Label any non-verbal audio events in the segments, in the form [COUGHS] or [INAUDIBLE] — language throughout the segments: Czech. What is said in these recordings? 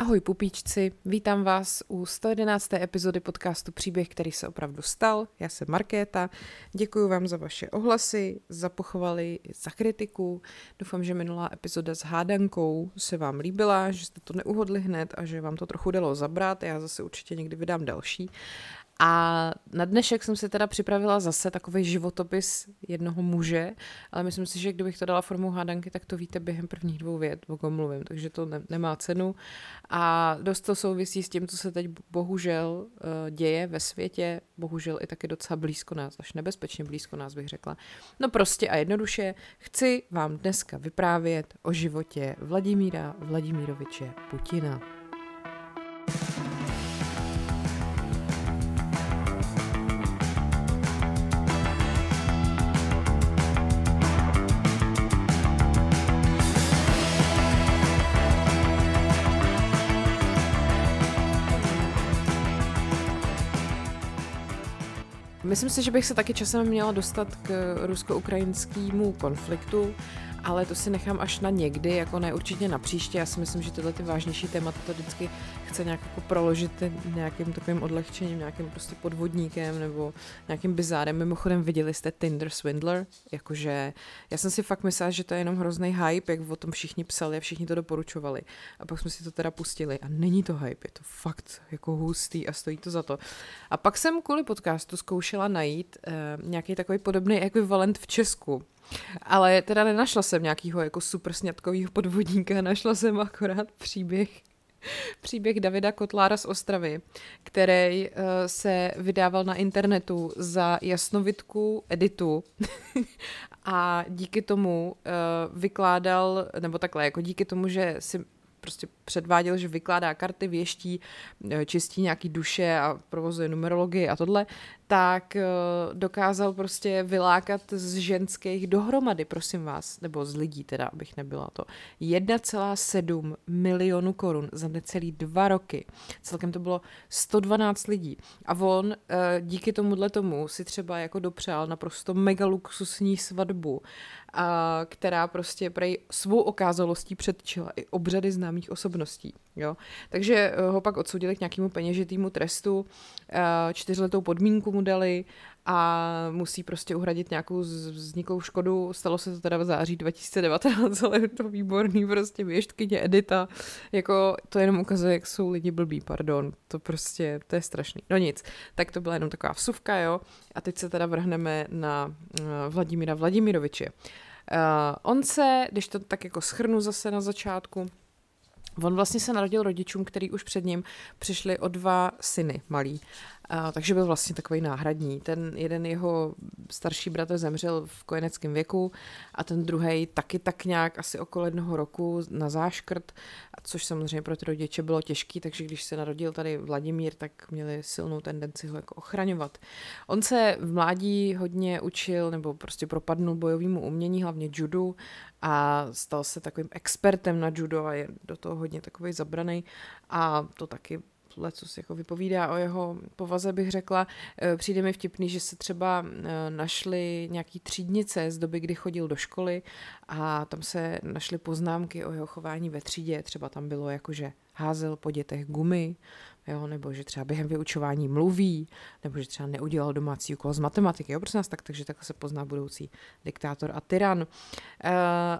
Ahoj pupíčci, vítám vás u 111. epizody podcastu Příběh, který se opravdu stal. Já jsem Markéta, děkuji vám za vaše ohlasy, za pochvaly, za kritiku. Doufám, že minulá epizoda s hádankou se vám líbila, že jste to neuhodli hned a že vám to trochu dalo zabrat. Já zase určitě někdy vydám další. A na dnešek jsem si teda připravila zase takový životopis jednoho muže, ale myslím si, že kdybych to dala formou hádanky, tak to víte během prvních dvou vět, o kom mluvím, takže to ne- nemá cenu. A dost to souvisí s tím, co se teď bohužel uh, děje ve světě, bohužel i taky docela blízko nás, až nebezpečně blízko nás bych řekla. No prostě a jednoduše chci vám dneska vyprávět o životě Vladimíra Vladimíroviče Putina. Myslím si, že bych se taky časem měla dostat k rusko-ukrajinskému konfliktu, ale to si nechám až na někdy, jako ne určitě na příště. Já si myslím, že tyhle ty vážnější témata to vždycky chce nějak jako proložit nějakým takovým odlehčením, nějakým prostě podvodníkem nebo nějakým bizárem. Mimochodem viděli jste Tinder Swindler, jakože já jsem si fakt myslela, že to je jenom hrozný hype, jak o tom všichni psali a všichni to doporučovali. A pak jsme si to teda pustili a není to hype, je to fakt jako hustý a stojí to za to. A pak jsem kvůli podcastu zkoušela najít uh, nějaký takový podobný ekvivalent v Česku. Ale teda nenašla jsem nějakýho jako super sňatkovýho podvodníka, [LAUGHS] našla jsem akorát příběh příběh Davida Kotlára z Ostravy, který uh, se vydával na internetu za jasnovitku editu [LAUGHS] a díky tomu uh, vykládal, nebo takhle, jako díky tomu, že si prostě předváděl, že vykládá karty, věští, eh, čistí nějaký duše a provozuje numerologii a tohle, tak eh, dokázal prostě vylákat z ženských dohromady, prosím vás, nebo z lidí teda, abych nebyla to, 1,7 milionu korun za necelý dva roky. Celkem to bylo 112 lidí. A on eh, díky tomuhle tomu si třeba jako dopřál naprosto mega luxusní svatbu, která prostě prej svou okázalostí předčila i obřady známých osobností. Jo? Takže eh, ho pak odsoudili k nějakému peněžitýmu trestu, čtyřletou podmínku mu dali a musí prostě uhradit nějakou vzniklou škodu. Stalo se to teda v září 2019, [LAUGHS] ale je to výborný prostě věštkyně Edita. Jako to jenom ukazuje, jak jsou lidi blbí, pardon. To prostě, to je strašný. No nic, tak to byla jenom taková vsuvka, jo. A teď se teda vrhneme na uh, Vladimíra Vladimiroviče. Uh, on se, když to tak jako schrnu zase na začátku, On vlastně se narodil rodičům, který už před ním přišli o dva syny malí. A, takže byl vlastně takový náhradní. Ten jeden jeho starší bratr zemřel v kojeneckém věku a ten druhý taky tak nějak asi okolo jednoho roku na záškrt, což samozřejmě pro ty rodiče bylo těžký, takže když se narodil tady Vladimír, tak měli silnou tendenci ho jako ochraňovat. On se v mládí hodně učil nebo prostě propadnul bojovému umění, hlavně judu a stal se takovým expertem na judo a je do toho hodně takový zabraný a to taky co si jako vypovídá o jeho povaze, bych řekla. E, přijde mi vtipný, že se třeba e, našly nějaký třídnice z doby, kdy chodil do školy a tam se našly poznámky o jeho chování ve třídě. Třeba tam bylo jako, že házel po dětech gumy, jo, nebo že třeba během vyučování mluví, nebo že třeba neudělal domácí úkol z matematiky, jo, prosím nás, tak, takže takhle se pozná budoucí diktátor a tyran. E,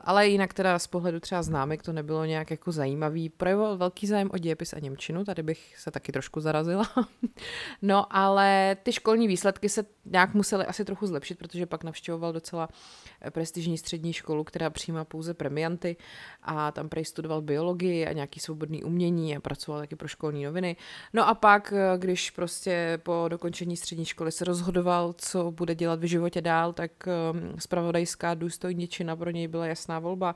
ale jinak teda z pohledu třeba známek to nebylo nějak jako zajímavý, projevoval velký zájem o dějepis a Němčinu, tady bych se taky trošku zarazila. [LAUGHS] no, ale ty školní výsledky se nějak musely asi trochu zlepšit, protože pak navštěvoval docela prestižní střední školu, která přijímá pouze premianty a tam prej studoval biologii a nějaký svobodný umění a pracoval taky pro školní noviny. No a pak, eh, když prostě po dokončení střední školy se rozhodoval, co bude dělat v životě dál, tak spravodajská důstojničina pro něj byla jasná volba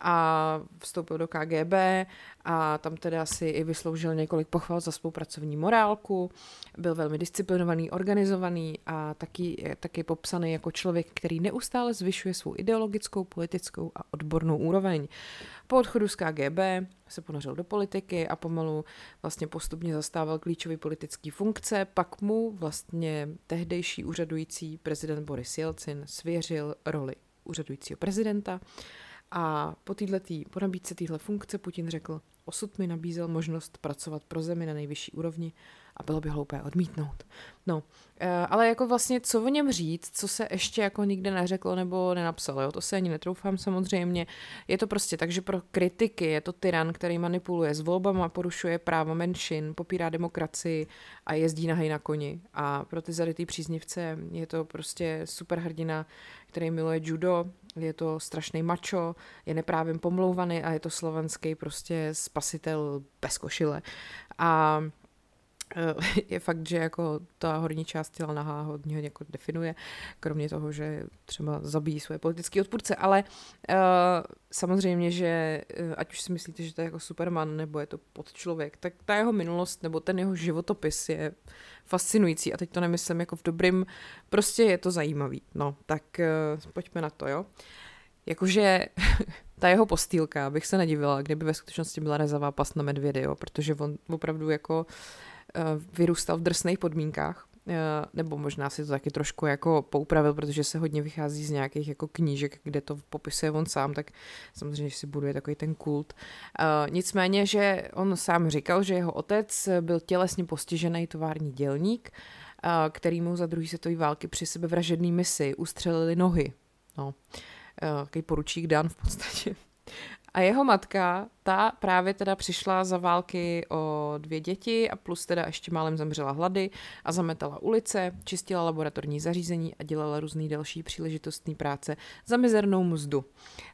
a vstoupil do KGB a tam teda si i vysloužil několik pochval za svou pracovní morálku, byl velmi disciplinovaný, organizovaný a taky, taky popsaný jako člověk, který neustále zvyšuje svou ideologickou, politickou a odbornou úroveň. Po odchodu z KGB se ponořil do politiky a pomalu vlastně postupně zastával klíčové politické funkce, pak mu vlastně tehdejší úřadující prezident Boris Jelcin svěřil roli úřadujícího prezidenta. A po, týhletý, po nabídce téhle funkce Putin řekl, osud mi nabízel možnost pracovat pro zemi na nejvyšší úrovni a bylo by hloupé odmítnout. No, eh, ale jako vlastně, co o něm říct, co se ještě jako nikde neřeklo nebo nenapsalo, jo, to se ani netroufám samozřejmě. Je to prostě tak, že pro kritiky je to tyran, který manipuluje s volbama, porušuje práva menšin, popírá demokracii a jezdí na na koni. A pro ty zarytý příznivce je to prostě super hrdina, který miluje judo, je to strašný mačo, je neprávím pomlouvaný a je to slovenský prostě spasitel bez košile. A [LAUGHS] je fakt, že jako ta horní část těla nahá hodně jako definuje, kromě toho, že třeba zabíjí svoje politické odpůrce, ale uh, samozřejmě, že uh, ať už si myslíte, že to je jako Superman nebo je to podčlověk, tak ta jeho minulost nebo ten jeho životopis je fascinující a teď to nemyslím jako v dobrým, prostě je to zajímavý. No, tak uh, pojďme na to, jo. Jakože [LAUGHS] ta jeho postýlka, bych se nedivila, kdyby ve skutečnosti byla rezavá pas na medvědy, jo, protože on opravdu jako uh, Eh, vyrůstal v drsných podmínkách, eh, nebo možná si to taky trošku jako poupravil, protože se hodně vychází z nějakých jako knížek, kde to popisuje on sám, tak samozřejmě si buduje takový ten kult. Uh, nicméně, že on sám říkal, že jeho otec byl tělesně postižený tovární dělník, který mu za druhý světové války při sebevražedný misi ustřelili nohy. No, takový poručík Dan v podstatě. A jeho matka, ta právě teda přišla za války o dvě děti a plus teda ještě málem zemřela hlady a zametala ulice, čistila laboratorní zařízení a dělala různé další příležitostné práce za mizernou mzdu.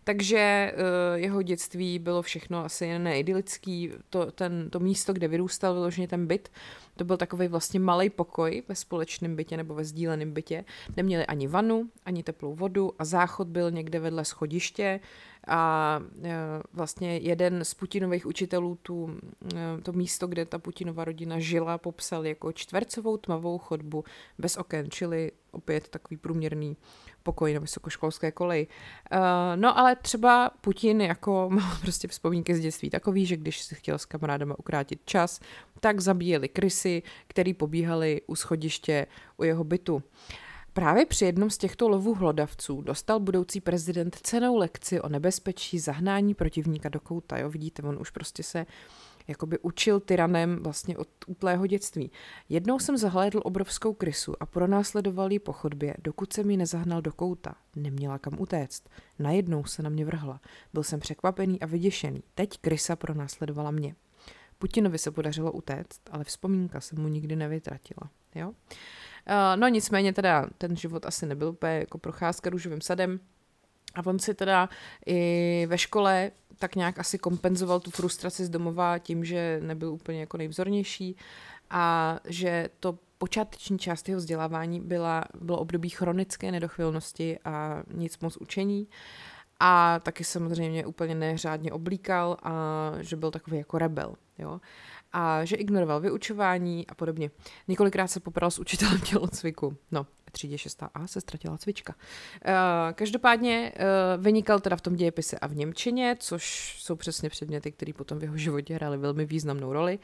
Takže uh, jeho dětství bylo všechno asi jen neidylický. To, ten, to místo, kde vyrůstal, vyloženě ten byt, to byl takový vlastně malý pokoj ve společném bytě nebo ve sdíleném bytě. Neměli ani vanu, ani teplou vodu a záchod byl někde vedle schodiště a e, vlastně jeden z Putinových učitelů tu, e, to místo, kde ta Putinova rodina žila, popsal jako čtvercovou tmavou chodbu bez oken, čili opět takový průměrný pokoj na vysokoškolské koleji. Uh, no ale třeba Putin jako [LAUGHS] má prostě vzpomínky z dětství takový, že když si chtěl s kamarádama ukrátit čas, tak zabíjeli krysy, který pobíhali u schodiště u jeho bytu. Právě při jednom z těchto lovů hlodavců dostal budoucí prezident cenou lekci o nebezpečí zahnání protivníka do kouta. Jo, vidíte, on už prostě se uh, jakoby učil tyranem vlastně od útlého dětství. Jednou jsem zahlédl obrovskou krysu a pronásledoval ji po chodbě, dokud se mi nezahnal do kouta. Neměla kam utéct. Najednou se na mě vrhla. Byl jsem překvapený a vyděšený. Teď krysa pronásledovala mě. Putinovi se podařilo utéct, ale vzpomínka se mu nikdy nevytratila. Jo? Uh, no nicméně teda ten život asi nebyl úplně jako procházka růžovým sadem. A on si teda i ve škole tak nějak asi kompenzoval tu frustraci z domova tím, že nebyl úplně jako nejvzornější a že to počáteční část jeho vzdělávání byla, bylo období chronické nedochvilnosti a nic moc učení. A taky samozřejmě úplně neřádně oblíkal a že byl takový jako rebel. Jo? A že ignoroval vyučování a podobně. Několikrát se popral s učitelem tělocviku. No, třídě 6a se ztratila cvička. Uh, každopádně uh, vynikal teda v tom dějepise a v Němčině, což jsou přesně předměty, které potom v jeho životě hrály velmi významnou roli.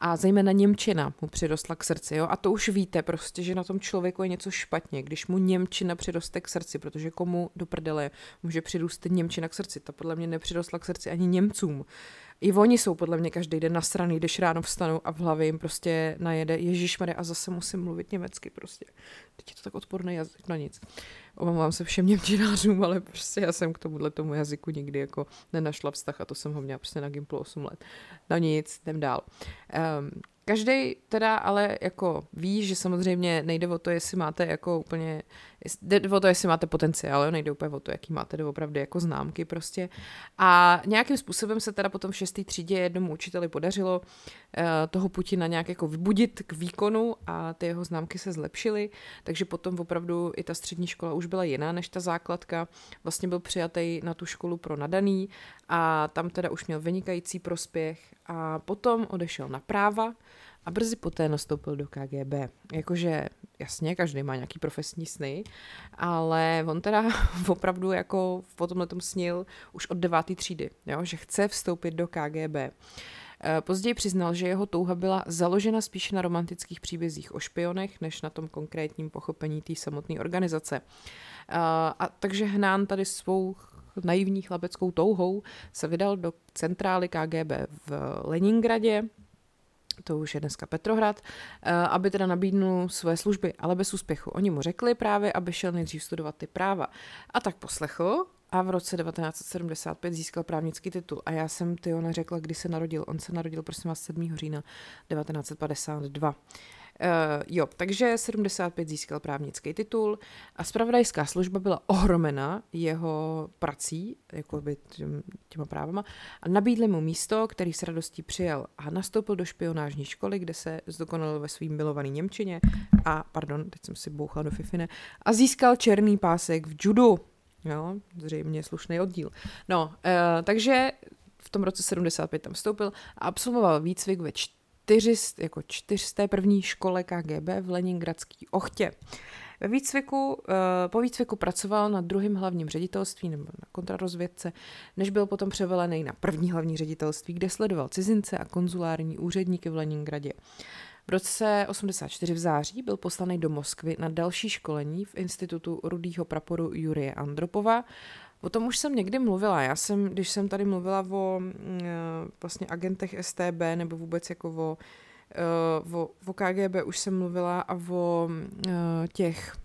A zejména Němčina mu přirostla k srdci. Jo? A to už víte prostě, že na tom člověku je něco špatně, když mu Němčina přiroste k srdci, protože komu do prdele může přirůst Němčina k srdci. Ta podle mě nepřirostla k srdci ani Němcům. I oni jsou podle mě každý den nasraný, když ráno vstanou a v hlavě jim prostě najede Ježíš a zase musím mluvit německy prostě. Teď je to tak odporný jazyk, no nic. Omlouvám se všem němčinářům, ale prostě já jsem k tomuhle tomu jazyku nikdy jako nenašla vztah a to jsem ho měla prostě na Gimplu 8 let. No nic, jdem dál. Um, Každý teda ale jako ví, že samozřejmě nejde o to, jestli máte jako úplně, jde o to, jestli máte potenciál, jo? nejde úplně o to, jaký máte opravdu jako známky prostě. A nějakým způsobem se teda potom v šestý třídě jednomu učiteli podařilo uh, toho Putina nějak jako vybudit k výkonu a ty jeho známky se zlepšily, takže potom opravdu i ta střední škola už byla jiná než ta základka. Vlastně byl přijatý na tu školu pro nadaný a tam teda už měl vynikající prospěch a potom odešel na práva a brzy poté nastoupil do KGB. Jakože jasně, každý má nějaký profesní sny, ale on teda [LAUGHS] opravdu jako v tomhle tom snil už od deváté třídy, jo, že chce vstoupit do KGB. Eh, později přiznal, že jeho touha byla založena spíše na romantických příbězích o špionech, než na tom konkrétním pochopení té samotné organizace. Eh, a takže hnán tady svou naivní chlapeckou touhou se vydal do centrály KGB v Leningradě, to už je dneska Petrohrad, eh, aby teda nabídnul své služby, ale bez úspěchu. Oni mu řekli právě, aby šel nejdřív studovat ty práva. A tak poslechl a v roce 1975 získal právnický titul. A já jsem ty neřekla, kdy se narodil. On se narodil, prosím vás, 7. října 1952. Uh, jo, takže 75 získal právnický titul a spravodajská služba byla ohromena jeho prací, jako by těma právama, a nabídli mu místo, který s radostí přijel a nastoupil do špionážní školy, kde se zdokonalil ve svým milovaný Němčině a, pardon, teď jsem si bouchla do Fifine, a získal černý pásek v judu. Jo, zřejmě slušný oddíl. No, uh, takže v tom roce 75 tam vstoupil a absolvoval výcvik ve čtyři, jako čtyřsté první škole KGB v Leningradský Ochtě. Ve výcviku, eh, po výcviku pracoval na druhém hlavním ředitelství nebo na kontrarozvědce, než byl potom převelený na první hlavní ředitelství, kde sledoval cizince a konzulární úředníky v Leningradě. V roce 84 v září byl poslaný do Moskvy na další školení v institutu rudého praporu Jurie Andropova O tom už jsem někdy mluvila. Já jsem, když jsem tady mluvila o mm, eh, vlastně agentech STB nebo vůbec jako o, eh, o, o KGB, už jsem mluvila a o eh, těch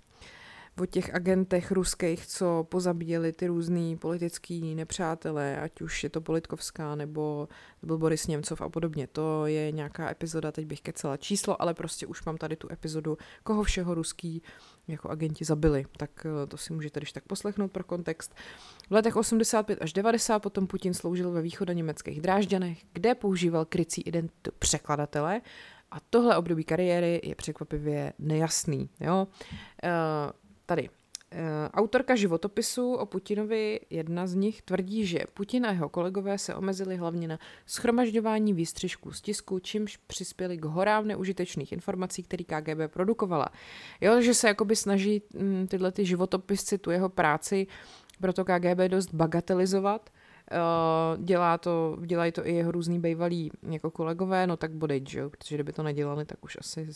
o těch agentech ruských, co pozabíjeli ty různý politický nepřátelé, ať už je to Politkovská nebo to byl Boris Němcov a podobně. To je nějaká epizoda, teď bych kecela číslo, ale prostě už mám tady tu epizodu, koho všeho ruský jako agenti zabili. Tak eh, to si můžete když tak poslechnout pro kontext. V letech 85 až 90 potom Putin sloužil ve východu německých Drážďanech, kde používal krycí identitu překladatele a tohle období kariéry je překvapivě nejasný. Jo? Eh, tady autorka životopisu o Putinovi, jedna z nich, tvrdí, že Putin a jeho kolegové se omezili hlavně na schromažďování výstřižků z tisku, čímž přispěli k horám neužitečných informací, který KGB produkovala. Jo, že se jakoby snaží mm, tyhle ty životopisci, tu jeho práci, proto KGB dost bagatelizovat, Uh, dělá to, dělají to i jeho různý bývalí jako kolegové, no tak bodej, že jo, protože kdyby to nedělali, tak už asi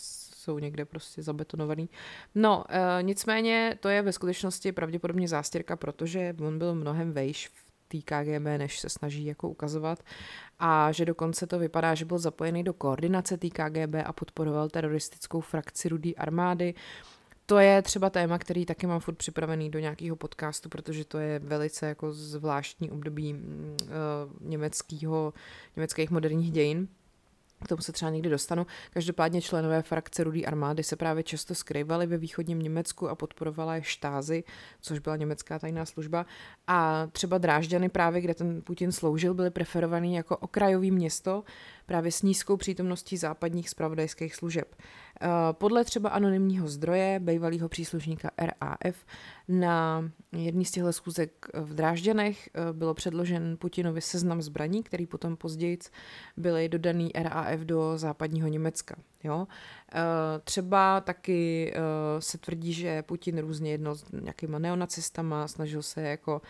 jsou někde prostě zabetonovaný. No, uh, nicméně to je ve skutečnosti pravděpodobně zástěrka, protože on byl mnohem vejš v té KGB, než se snaží jako ukazovat a že dokonce to vypadá, že byl zapojený do koordinace té KGB a podporoval teroristickou frakci Rudý armády, to je třeba téma, který taky mám furt připravený do nějakého podcastu, protože to je velice jako zvláštní období uh, německého, německých moderních dějin. K tomu se třeba někdy dostanu. Každopádně členové frakce Rudý armády se právě často skrývali ve východním Německu a podporovala je štázy, což byla německá tajná služba. A třeba Drážďany právě, kde ten Putin sloužil, byly preferovaný jako okrajový město právě s nízkou přítomností západních spravodajských služeb. Eh, podle třeba anonymního zdroje, bývalého příslušníka RAF, na jedný z těchto schůzek v Drážďanech eh, bylo předložen Putinovi seznam zbraní, který potom později byly dodaný RAF do západního Německa. Jo? Eh, třeba taky se tvrdí, že Putin různě jedno s nějakýma neonacistama, snažil se jako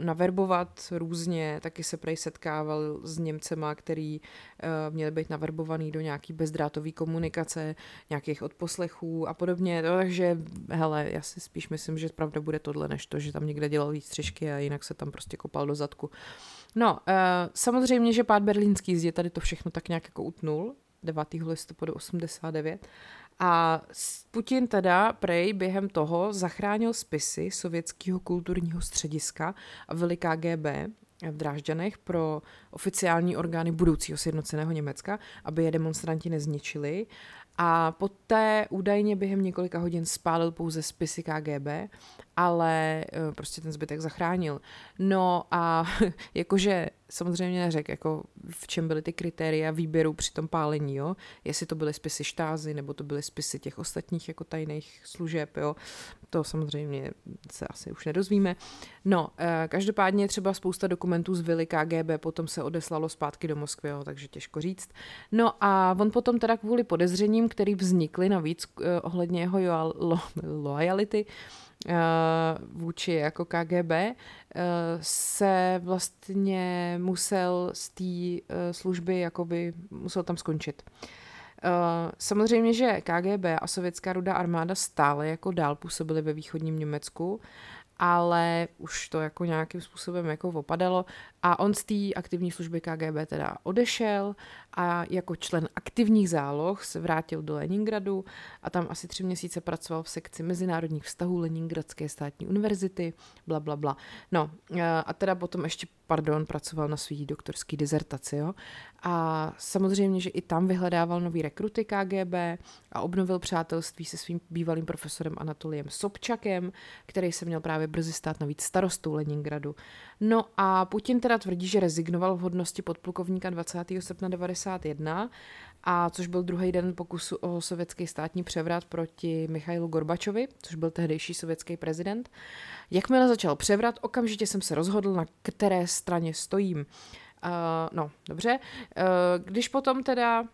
naverbovat různě, taky se prej setkával s Němcema, který měli být naverbovaný do nějaký bezdrátové komunikace nějakých odposlechů a podobně. No, takže, hele, já si spíš myslím, že pravda bude tohle, než to, že tam někde dělal výstřižky a jinak se tam prostě kopal do zadku. No, samozřejmě, že pád berlínský zdi tady to všechno tak nějak jako utnul, 9. listopadu 89. A Putin teda prej během toho zachránil spisy sovětského kulturního střediska a veliká GB v Drážďanech pro oficiální orgány budoucího sjednoceného Německa, aby je demonstranti nezničili a poté údajně během několika hodin spálil pouze spisy KGB, ale eh, prostě ten zbytek zachránil. No a [LAUGHS] jakože samozřejmě neřekl, jako v čem byly ty kritéria výběru při tom pálení, jo? Jestli to byly spisy štázy, nebo to byly spisy těch ostatních jako tajných služeb, jo? To samozřejmě se asi už nedozvíme. No, eh, každopádně třeba spousta dokumentů z vily KGB potom se odeslalo zpátky do Moskvy, jo? takže těžko říct. No a on potom teda kvůli podezřením, který vznikly navíc eh, ohledně jeho lo, [LAUGHS] loyalty, Eh, vůči jako KGB, eh, se vlastně musel z té eh, služby jakoby musel tam skončit. Samozřejmě, že KGB a sovětská rudá armáda stále jako dál působily ve východním Německu ale už to jako nějakým způsobem jako opadalo a on z té aktivní služby KGB teda odešel a jako člen aktivních záloh se vrátil do Leningradu a tam asi tři měsíce pracoval v sekci mezinárodních vztahů Leningradské státní univerzity, bla, bla, bla. No a teda potom ještě, pardon, pracoval na svý doktorský dizertaci, jo. A samozřejmě, že i tam vyhledával nový rekruty KGB a obnovil přátelství se svým bývalým profesorem Anatoliem Sobčakem, který se měl právě brzy stát navíc starostou Leningradu. No a Putin teda tvrdí, že rezignoval v hodnosti podplukovníka 20. srpna 91, a což byl druhý den pokusu o sovětský státní převrat proti Michailu Gorbačovi, což byl tehdejší sovětský prezident. Jakmile začal převrat, okamžitě jsem se rozhodl, na které straně stojím. Uh, no, dobře. Uh, když potom teda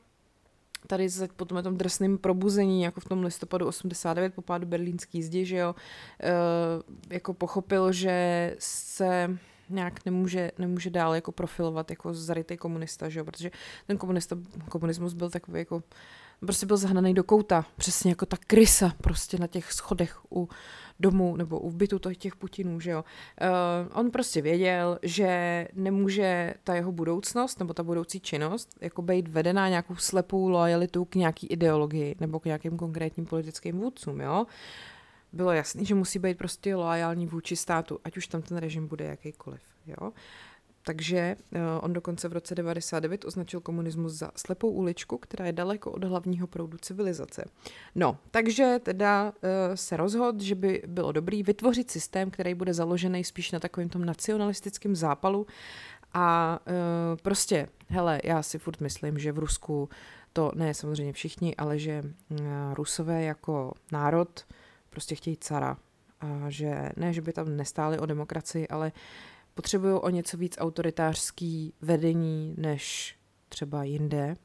tady po tom, tom drsném probuzení, jako v tom listopadu 89 po pádu berlínský zdi, že jo, uh, jako pochopil, že se nějak nemůže, nemůže dál jako profilovat jako zarytý komunista, že jo? protože ten komunista, komunismus byl takový jako prostě byl zahnaný do kouta, přesně jako ta krysa prostě na těch schodech u domu nebo u bytu těch Putinů, že jo. Uh, on prostě věděl, že nemůže ta jeho budoucnost nebo ta budoucí činnost jako být vedená nějakou slepou lojalitou k nějaký ideologii nebo k nějakým konkrétním politickým vůdcům, jo. Uh, bylo jasný, že musí být prostě loajální vůči státu, ať už tam ten režim bude jakýkoliv. Jo? Takže uh, on dokonce v roce 99 označil komunismus za slepou uličku, která je daleko od hlavního proudu civilizace. No, takže teda uh, se rozhodl, že by bylo dobrý vytvořit systém, který bude založený spíš na takovém tom nacionalistickém zápalu a uh, prostě, hele, já si furt myslím, že v Rusku to ne samozřejmě všichni, ale že uh, Rusové jako národ prostě chtějí cara. A že ne, že by tam nestáli o demokracii, ale potřebují o něco víc autoritářský vedení než třeba jinde.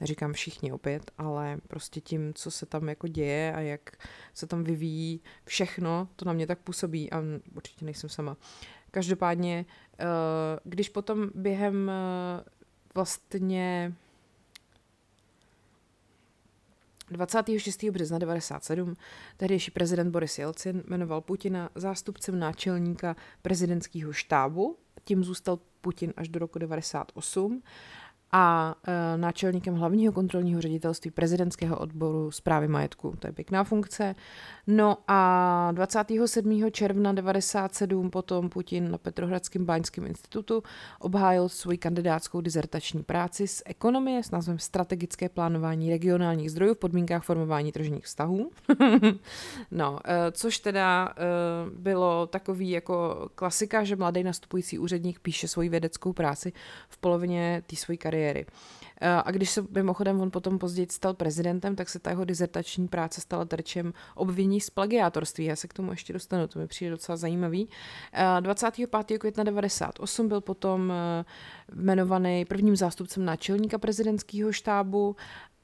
Neříkám všichni opět, ale prostě tím, co se tam jako děje a jak se tam vyvíjí všechno, to na mě tak působí a určitě nejsem sama. Každopádně, eh, když potom během eh, vlastně 26. března 1997 tehdejší prezident Boris Jelcin jmenoval Putina zástupcem náčelníka prezidentského štábu, tím zůstal Putin až do roku 1998 a e, náčelníkem hlavního kontrolního ředitelství prezidentského odboru zprávy majetku. To je pěkná funkce. No a 27. června 97 potom Putin na Petrohradském báňském institutu obhájil svoji kandidátskou dizertační práci z ekonomie s názvem Strategické plánování regionálních zdrojů v podmínkách formování tržních vztahů. [LAUGHS] no, e, což teda e, bylo takový jako klasika, že mladý nastupující úředník píše svoji vědeckou práci v polovině té své kariéry kariéry. Eh, a když se mimochodem on potom později stal prezidentem, tak se ta jeho dizertační práce stala terčem obvinění z plagiátorství. Já se k tomu ještě dostanu, to mi přijde docela zajímavý. 25. Eh, května 98 byl potom eh, jmenovaný prvním zástupcem náčelníka prezidentského štábu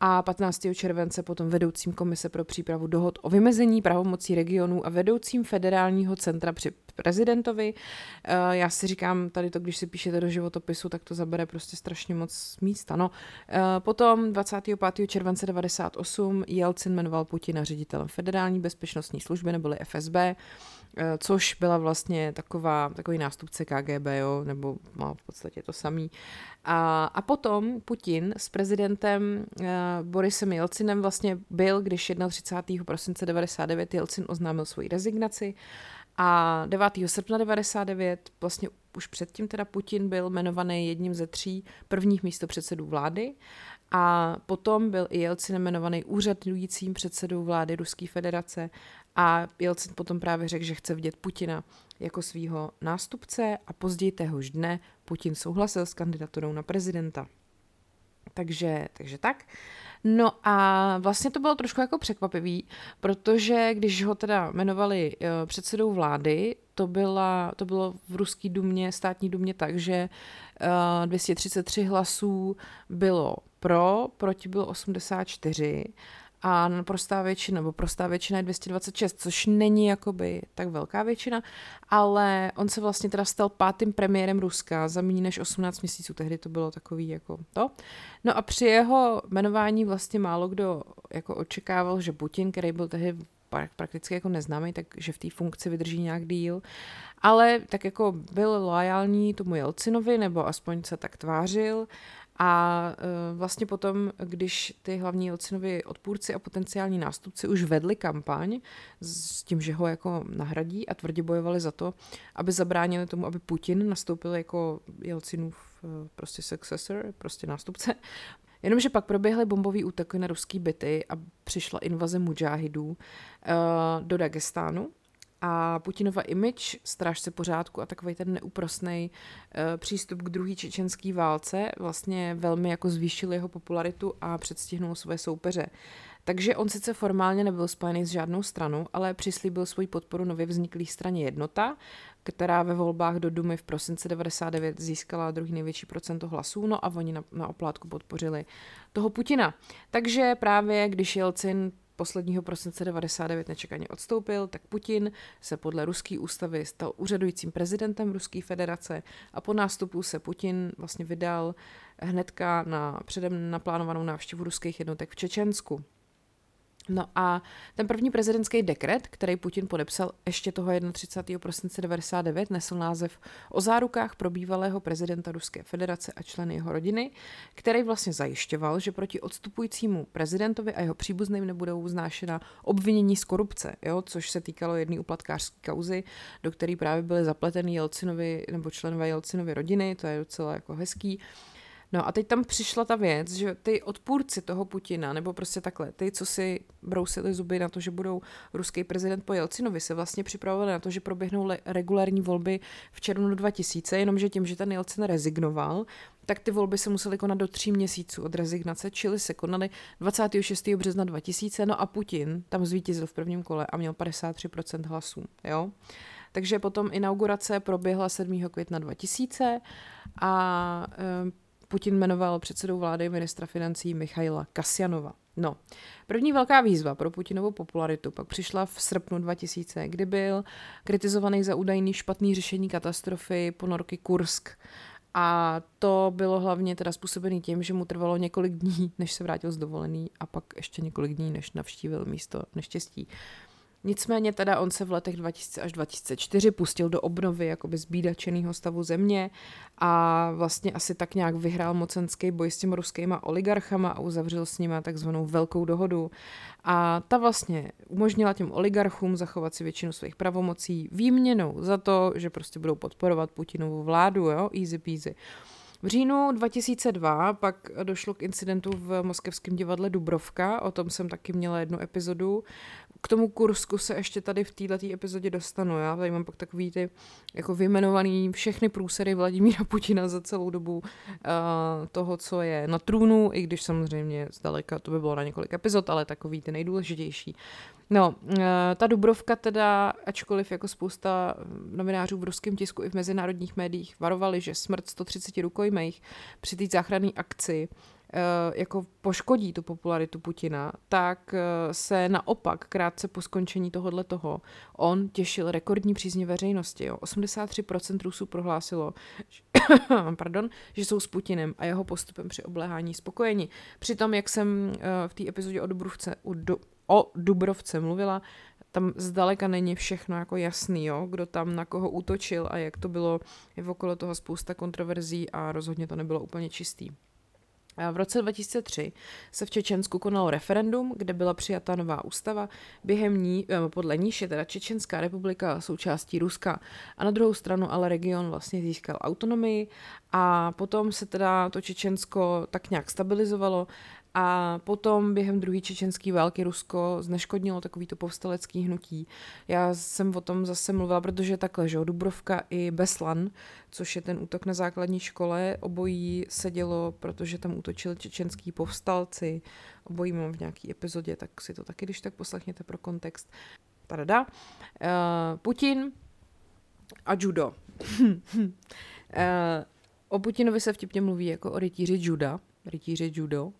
a 15. července potom vedoucím komise pro přípravu dohod o vymezení pravomocí regionů a vedoucím federálního centra při prezidentovi. Eh, já si říkám, tady to, když si píšete do životopisu, tak to zabere prostě strašně moc místa. No. Eh, potom 25. července 98 Jelcin jmenoval Putina ředitelem federální bezpečnostní služby neboli FSB, což byla vlastně taková, takový nástupce KGB, jo, nebo má v podstatě to samý. A, a potom Putin s prezidentem uh, Borisem Jelcinem vlastně byl, když 31. prosince 99 Jelcin oznámil svoji rezignaci a 9. srpna 99 vlastně už předtím teda Putin byl jmenovaný jedním ze tří prvních místopředsedů vlády a potom byl i Jelcin jmenovaný úřadujícím předsedou vlády Ruské federace a Jelcin potom právě řekl, že chce vidět Putina jako svého nástupce a později téhož dne Putin souhlasil s kandidaturou na prezidenta. Takže, takže tak. No a vlastně to bylo trošku jako překvapivý, protože když ho teda jmenovali uh, předsedou vlády, to, byla, to bylo v ruský dumě, státní dumě tak, že uh, 233 hlasů bylo pro, proti bylo 84 a prostá většina, nebo prostá většina je 226, což není jakoby tak velká většina, ale on se vlastně teda stal pátým premiérem Ruska za méně než 18 měsíců, tehdy to bylo takový jako to. No a při jeho jmenování vlastně málo kdo jako očekával, že Putin, který byl tehdy prakticky jako neznámý, takže v té funkci vydrží nějak díl. Ale tak jako byl loajální tomu Jelcinovi, nebo aspoň se tak tvářil a uh, vlastně potom, když ty hlavní Jelcinovi odpůrci a potenciální nástupci už vedli kampaň s tím, že ho jako nahradí a tvrdě bojovali za to, aby zabránili tomu, aby Putin nastoupil jako Jelcinův uh, prostě successor, prostě nástupce, Jenomže pak proběhly bombový útoky na ruský byty a přišla invaze mujahidů uh, do Dagestánu a Putinova image, strážce pořádku a takový ten neúprosný uh, přístup k druhé čečenské válce vlastně velmi jako zvýšil jeho popularitu a předstihnul své soupeře. Takže on sice formálně nebyl spojený s žádnou stranou, ale přislíbil svoji podporu nově vzniklý straně Jednota, která ve volbách do Dumy v prosince 99 získala druhý největší procento hlasů, no a oni na, na oplátku podpořili toho Putina. Takže právě když Jelcin posledního prosince 99 nečekaně odstoupil, tak Putin se podle ruské ústavy stal úřadujícím prezidentem Ruské federace a po nástupu se Putin vlastně vydal hnedka na předem naplánovanou návštěvu ruských jednotek v Čečensku. No a ten první prezidentský dekret, který Putin podepsal ještě toho 31. prosince 99, nesl název o zárukách pro bývalého prezidenta Ruské federace a členy jeho rodiny, který vlastně zajišťoval, že proti odstupujícímu prezidentovi a jeho příbuzným nebudou vznášena obvinění z korupce, jo, což se týkalo jedné uplatkářské kauzy, do které právě byly zapleteny Jelcinovi nebo členové Jelcinovy rodiny, to je docela jako hezký. No a teď tam přišla ta věc, že ty odpůrci toho Putina, nebo prostě takhle, ty, co si brousili zuby na to, že budou ruský prezident po Jelcinovi, se vlastně připravovali na to, že proběhnou regulární volby v červnu 2000, jenomže tím, že ten Jelcin rezignoval, tak ty volby se musely konat do tří měsíců od rezignace, čili se konaly 26. března 2000, no a Putin tam zvítězil v prvním kole a měl 53% hlasů, jo. Takže potom inaugurace proběhla 7. května 2000 a e, Putin jmenoval předsedou vlády ministra financí Michaila Kasjanova. No, první velká výzva pro Putinovou popularitu pak přišla v srpnu 2000, kdy byl kritizovaný za údajný špatný řešení katastrofy ponorky Kursk. A to bylo hlavně teda způsobený tím, že mu trvalo několik dní, než se vrátil z dovolený a pak ještě několik dní, než navštívil místo neštěstí. Nicméně teda on se v letech 2000 až 2004 pustil do obnovy jakoby zbídačeného stavu země a vlastně asi tak nějak vyhrál mocenský boj s těmi ruskýma oligarchama a uzavřel s nimi takzvanou velkou dohodu. A ta vlastně umožnila těm oligarchům zachovat si většinu svých pravomocí výměnou za to, že prostě budou podporovat Putinovu vládu, jo, easy peasy. V říjnu 2002 pak došlo k incidentu v moskevském divadle Dubrovka, o tom jsem taky měla jednu epizodu, k tomu Kursku se ještě tady v této epizodě dostanu. Já tady mám pak takový ty jako vyjmenovaný všechny průsery Vladimíra Putina za celou dobu uh, toho, co je na trůnu, i když samozřejmě zdaleka to by bylo na několik epizod, ale takový ty nejdůležitější. No, uh, ta Dubrovka teda, ačkoliv jako spousta novinářů v ruském tisku i v mezinárodních médiích varovali, že smrt 130 rukojmejch při té záchranné akci Eh, jako poškodí tu popularitu Putina, tak eh, se naopak krátce po skončení tohohle toho on těšil rekordní přízně veřejnosti. Jo. 83% Rusů prohlásilo, [COUGHS] pardon, že jsou s Putinem a jeho postupem při obléhání spokojeni. Přitom, jak jsem eh, v té epizodě o Dubrovce, o Dubrovce mluvila, tam zdaleka není všechno jako jasný, jo? kdo tam na koho útočil a jak to bylo, je okolo toho spousta kontroverzí a rozhodně to nebylo úplně čistý. V roce 2003 se v Čečensku konalo referendum, kde byla přijata nová ústava, během ní, eh, podle níž je teda Čečenská republika součástí Ruska. A na druhou stranu ale region vlastně získal autonomii. A potom se teda to Čečensko tak nějak stabilizovalo a potom během druhé čečenské války Rusko zneškodnilo takovýto povstalecký hnutí. Já jsem o tom zase mluvila, protože takhle, že Dubrovka i Beslan, což je ten útok na základní škole, obojí se dělo, protože tam útočili čečenský povstalci. Obojí mám v nějaký epizodě, tak si to taky, když tak poslechněte pro kontext. Tada. Uh, Putin a judo. uh, [LAUGHS] o Putinovi se vtipně mluví jako o rytíři juda, rytíři judo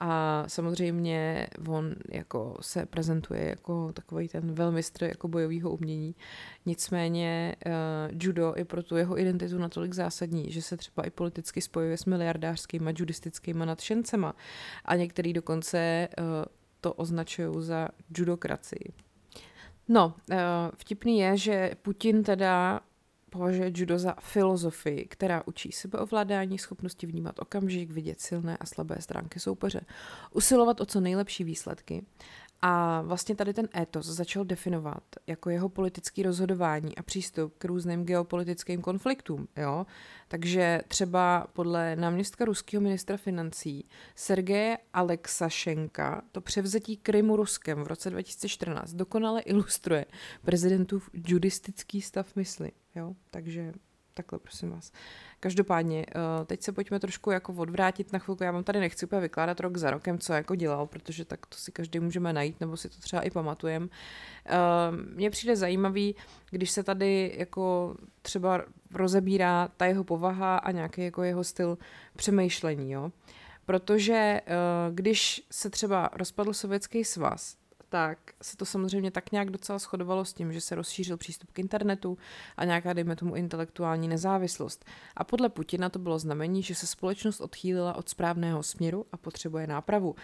a samozřejmě on jako se prezentuje jako takový ten velmistr jako bojového umění. Nicméně uh, judo je pro tu jeho identitu natolik zásadní, že se třeba i politicky spojuje s miliardářskými judistickými nadšencema a některý dokonce uh, to označují za judokracii. No, uh, vtipný je, že Putin teda považuje judo za filozofii, která učí sebeovládání, schopnosti vnímat okamžik, vidět silné a slabé stránky soupeře, usilovat o co nejlepší výsledky a vlastně tady ten étos začal definovat jako jeho politický rozhodování a přístup k různým geopolitickým konfliktům. Jo? Takže třeba podle náměstka ruského ministra financí Sergeje Alexašenka to převzetí Krymu Ruskem v roce 2014 dokonale ilustruje prezidentův judistický stav mysli. Jo? Takže takhle prosím vás. Každopádně, eh, teď se pojďme trošku jako odvrátit na chvilku. Já vám tady nechci úplně vykládat rok za rokem, co jako dělal, protože tak to si každý můžeme najít, nebo si to třeba i pamatujeme. Eh, mně přijde zajímavý, když se tady jako třeba rozebírá ta jeho povaha a nějaký jako jeho styl přemýšlení, jo. Protože eh, když se třeba rozpadl Sovětský svaz, tak se to samozřejmě tak nějak docela shodovalo s tím, že se rozšířil přístup k internetu a nějaká, dejme tomu, intelektuální nezávislost. A podle Putina to bylo znamení, že se společnost odchýlila od správného směru a potřebuje nápravu.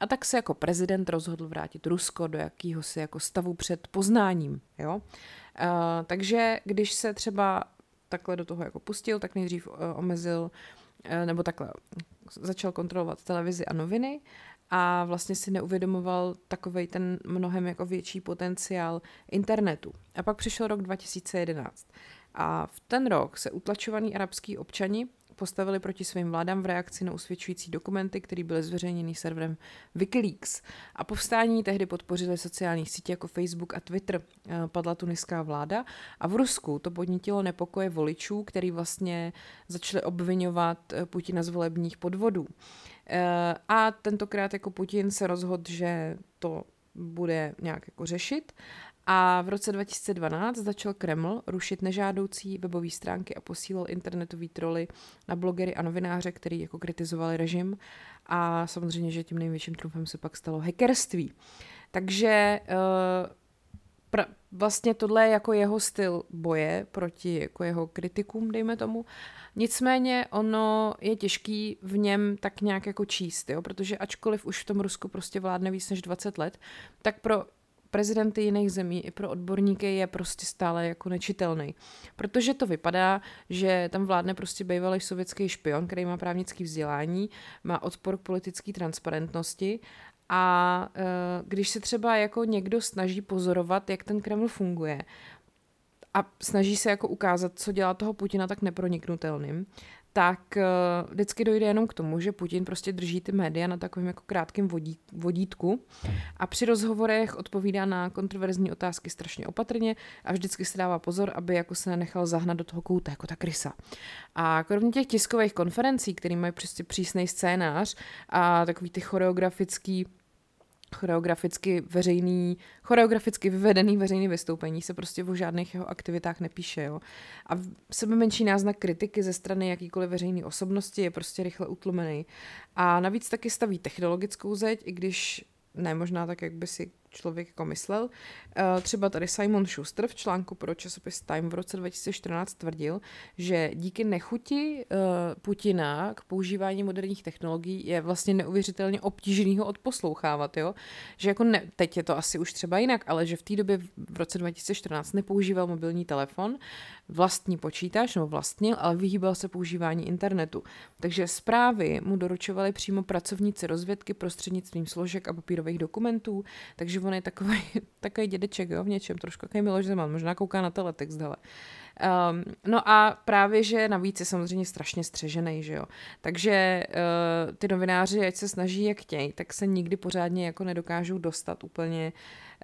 A tak se jako prezident rozhodl vrátit Rusko do jakýhosi jako stavu před poznáním. Jo? Uh, takže když se třeba takhle do toho jako pustil, tak nejdřív uh, omezil uh, nebo takhle začal kontrolovat televizi a noviny a vlastně si neuvědomoval takovej ten mnohem jako větší potenciál internetu. A pak přišel rok 2011 a v ten rok se utlačovaní arabský občani postavili proti svým vládám v reakci na usvědčující dokumenty, které byly zveřejněny serverem Wikileaks. A povstání tehdy podpořili sociální sítě jako Facebook a Twitter. Eh, padla tuniská vláda a v Rusku to podnítilo nepokoje voličů, který vlastně začali obvinovat eh, Putina z volebních podvodů. Eh, a tentokrát jako Putin se rozhodl, že to bude nějak jako řešit a v roce 2012 začal Kreml rušit nežádoucí webové stránky a posílal internetový troly na blogery a novináře, který jako kritizovali režim. A samozřejmě, že tím největším trumfem se pak stalo hackerství. Takže uh, pra, vlastně tohle je jako jeho styl boje proti jako jeho kritikům, dejme tomu. Nicméně ono je těžký v něm tak nějak jako číst, jo? protože ačkoliv už v tom Rusku prostě vládne víc než 20 let, tak pro prezidenty jiných zemí i pro odborníky je prostě stále jako nečitelný. Protože to vypadá, že tam vládne prostě bývalý sovětský špion, který má právnický vzdělání, má odpor k politické transparentnosti a e, když se třeba jako někdo snaží pozorovat, jak ten Kreml funguje, a snaží se jako ukázat, co dělá toho Putina tak neproniknutelným, tak uh, vždycky dojde jenom k tomu, že Putin prostě drží ty média na takovém jako krátkém vodí, vodítku a při rozhovorech odpovídá na kontroverzní otázky strašně opatrně a vždycky se dává pozor, aby jako se nenechal zahnat do toho kouta, jako ta krysa. A kromě těch tiskových konferencí, které mají prostě přísný scénář a takový ty choreografický choreograficky veřejný, choreograficky vyvedený veřejný vystoupení se prostě o žádných jeho aktivitách nepíše, jo. A sebe menší náznak kritiky ze strany jakýkoliv veřejné osobnosti je prostě rychle utlumený. A navíc taky staví technologickou zeď, i když ne možná tak, jak by si člověk jako myslel. Eh, třeba tady Simon Schuster v článku pro časopis Time v roce 2014 tvrdil, že díky nechuti eh, Putina k používání moderních technologií je vlastně neuvěřitelně obtížný ho odposlouchávat, jo? Že jako ne, teď je to asi už třeba jinak, ale že v té době v roce 2014 nepoužíval mobilní telefon, vlastní počítač, nebo vlastnil, ale vyhýbal se používání internetu. Takže zprávy mu doručovali přímo pracovníci rozvědky prostřednictvím složek a papírových dokumentů, takže on je takový, [LAUGHS] takový dědeček, jo, v něčem, trošku takový Miloš Zeman, možná kouká na teletext, hele. Um, no a právě, že navíc je samozřejmě strašně střežený, že jo. Takže uh, ty novináři, ať se snaží jak chtějí, tak se nikdy pořádně jako nedokážou dostat úplně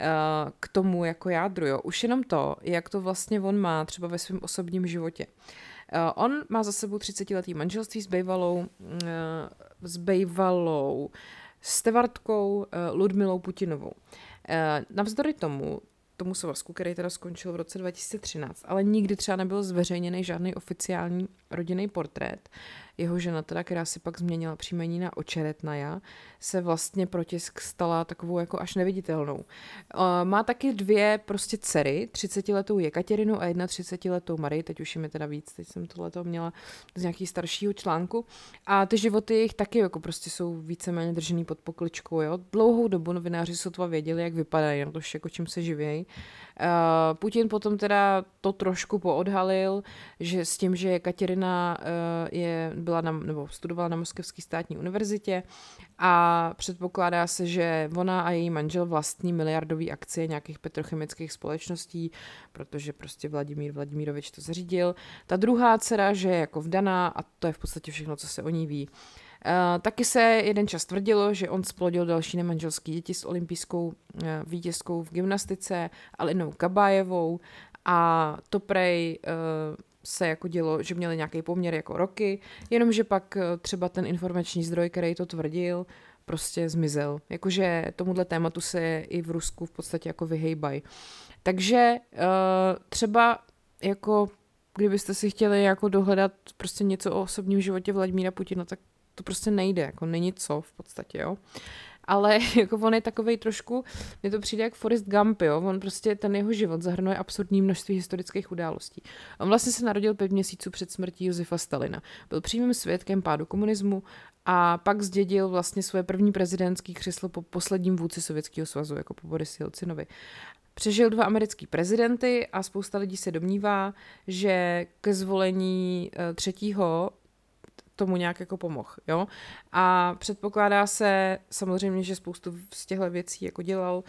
uh, k tomu jako jádru, jo. Už jenom to, jak to vlastně on má třeba ve svém osobním životě. Uh, on má za sebou 30-letý manželství s bývalou, uh, s bývalou Stevartkou uh, Ludmilou Putinovou. Uh, navzdory tomu tomu svazku, který teda skončil v roce 2013, ale nikdy třeba nebyl zveřejněný žádný oficiální rodinný portrét. Jeho žena teda, která si pak změnila příjmení na Očeretnaja, se vlastně protisk stala takovou jako až neviditelnou. Má taky dvě prostě dcery, 30-letou Jekaterinu a 31-letou Marii, teď už je mi teda víc, teď jsem tohleto měla z nějakého staršího článku. A ty životy jejich taky jako prostě jsou víceméně držený pod pokličkou, jo. Dlouhou dobu novináři sotva věděli, jak vypadají, na to jako čím se živějí. Putin potom teda to trošku poodhalil, že s tím, že Katerina je, byla na, nebo studovala na Moskevské státní univerzitě a předpokládá se, že ona a její manžel vlastní miliardový akcie nějakých petrochemických společností, protože prostě Vladimír Vladimírovič to zařídil. Ta druhá dcera, že je jako vdaná a to je v podstatě všechno, co se o ní ví. Uh, taky se jeden čas tvrdilo, že on splodil další nemanželský děti s olympijskou uh, vítězkou v gymnastice Alinou Kabájevou a to prej uh, se jako dělo, že měli nějaký poměr jako roky, jenomže pak třeba ten informační zdroj, který to tvrdil, prostě zmizel. Jakože tomuhle tématu se i v Rusku v podstatě jako vyhejbají. Takže třeba jako kdybyste si chtěli jako dohledat prostě něco o osobním životě Vladimíra Putina, tak to prostě nejde, jako není co v podstatě, jo. Ale [LAUGHS] jako on je takový trošku, mně to přijde jak Forrest Gump, jo. On prostě ten jeho život zahrnuje absurdní množství historických událostí. On vlastně se narodil pět měsíců před smrtí Josefa Stalina. Byl přímým svědkem pádu komunismu a pak zdědil vlastně svoje první prezidentský křeslo po posledním vůdci Sovětského svazu, jako po Boris Jelcinovi. Přežil dva americký prezidenty a spousta lidí se domnívá, že ke zvolení eh, třetího tomu nějak jako pomohl, jo. A předpokládá se samozřejmě, že spoustu z těchto věcí jako dělal, uh,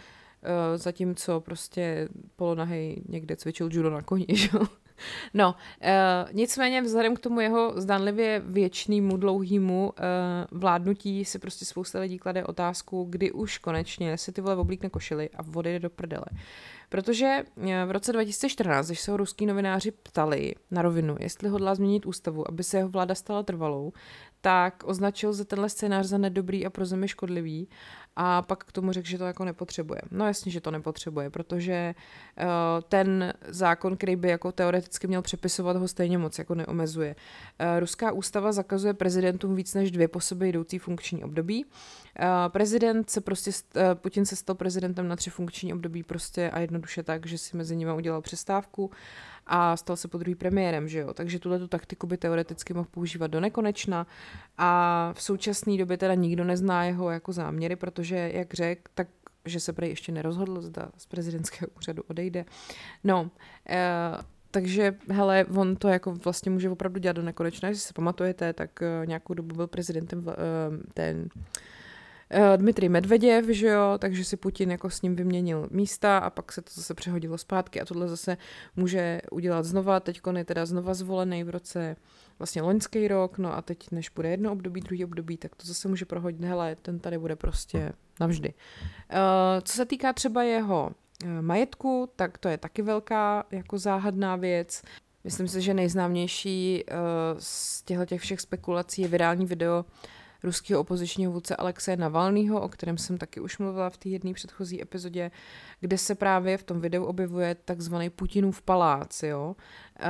zatímco prostě polonahej někde cvičil judo na koni, [LAUGHS] jo. [LAUGHS] No, uh, nicméně vzhledem k tomu jeho zdánlivě věčnému, dlouhému uh, vládnutí si prostě spousta lidí klade otázku, kdy už konečně se ty vole oblíkne košily a odejde do prdele. Protože v roce 2014, když se ho ruský novináři ptali na rovinu, jestli hodlá změnit ústavu, aby se jeho vláda stala trvalou, tak označil za tenhle scénář za nedobrý a pro zemi škodlivý a pak k tomu řekl, že to jako nepotřebuje. No jasně, že to nepotřebuje, protože uh, ten zákon, který by jako teoreticky měl přepisovat, ho stejně moc jako neomezuje. Uh, ruská ústava zakazuje prezidentům víc než dvě po sobě jdoucí funkční období. Uh, prezident se prostě, uh, Putin se stal prezidentem na tři funkční období prostě a jednoduše tak, že si mezi nimi udělal přestávku a stal se po druhý premiérem, že jo. Takže tuhle tu taktiku by teoreticky mohl používat do nekonečna a v současné době teda nikdo nezná jeho jako záměry, protože jak řekl, tak že se prej ještě nerozhodl, zda z prezidentského úřadu odejde. No, e, takže, hele, on to jako vlastně může opravdu dělat do nekonečna. Jestli se pamatujete, tak e, nějakou dobu byl prezidentem e, ten Eh, Dmitrij Medveděv, že jo, takže si Putin jako s ním vyměnil místa a pak se to zase přehodilo zpátky a tohle zase může udělat znova, teď je teda znova zvolený v roce vlastně loňský rok, no a teď než bude jedno období, druhý období, tak to zase může prohodit, hele, ten tady bude prostě navždy. Uh, co se týká třeba jeho uh, majetku, tak to je taky velká jako záhadná věc. Myslím si, že nejznámější uh, z těchto těch všech spekulací je virální video ruského opozičního vůdce Alexeje Navalného, o kterém jsem taky už mluvila v té jedné předchozí epizodě, kde se právě v tom videu objevuje takzvaný Putinův palác, jo. Uh,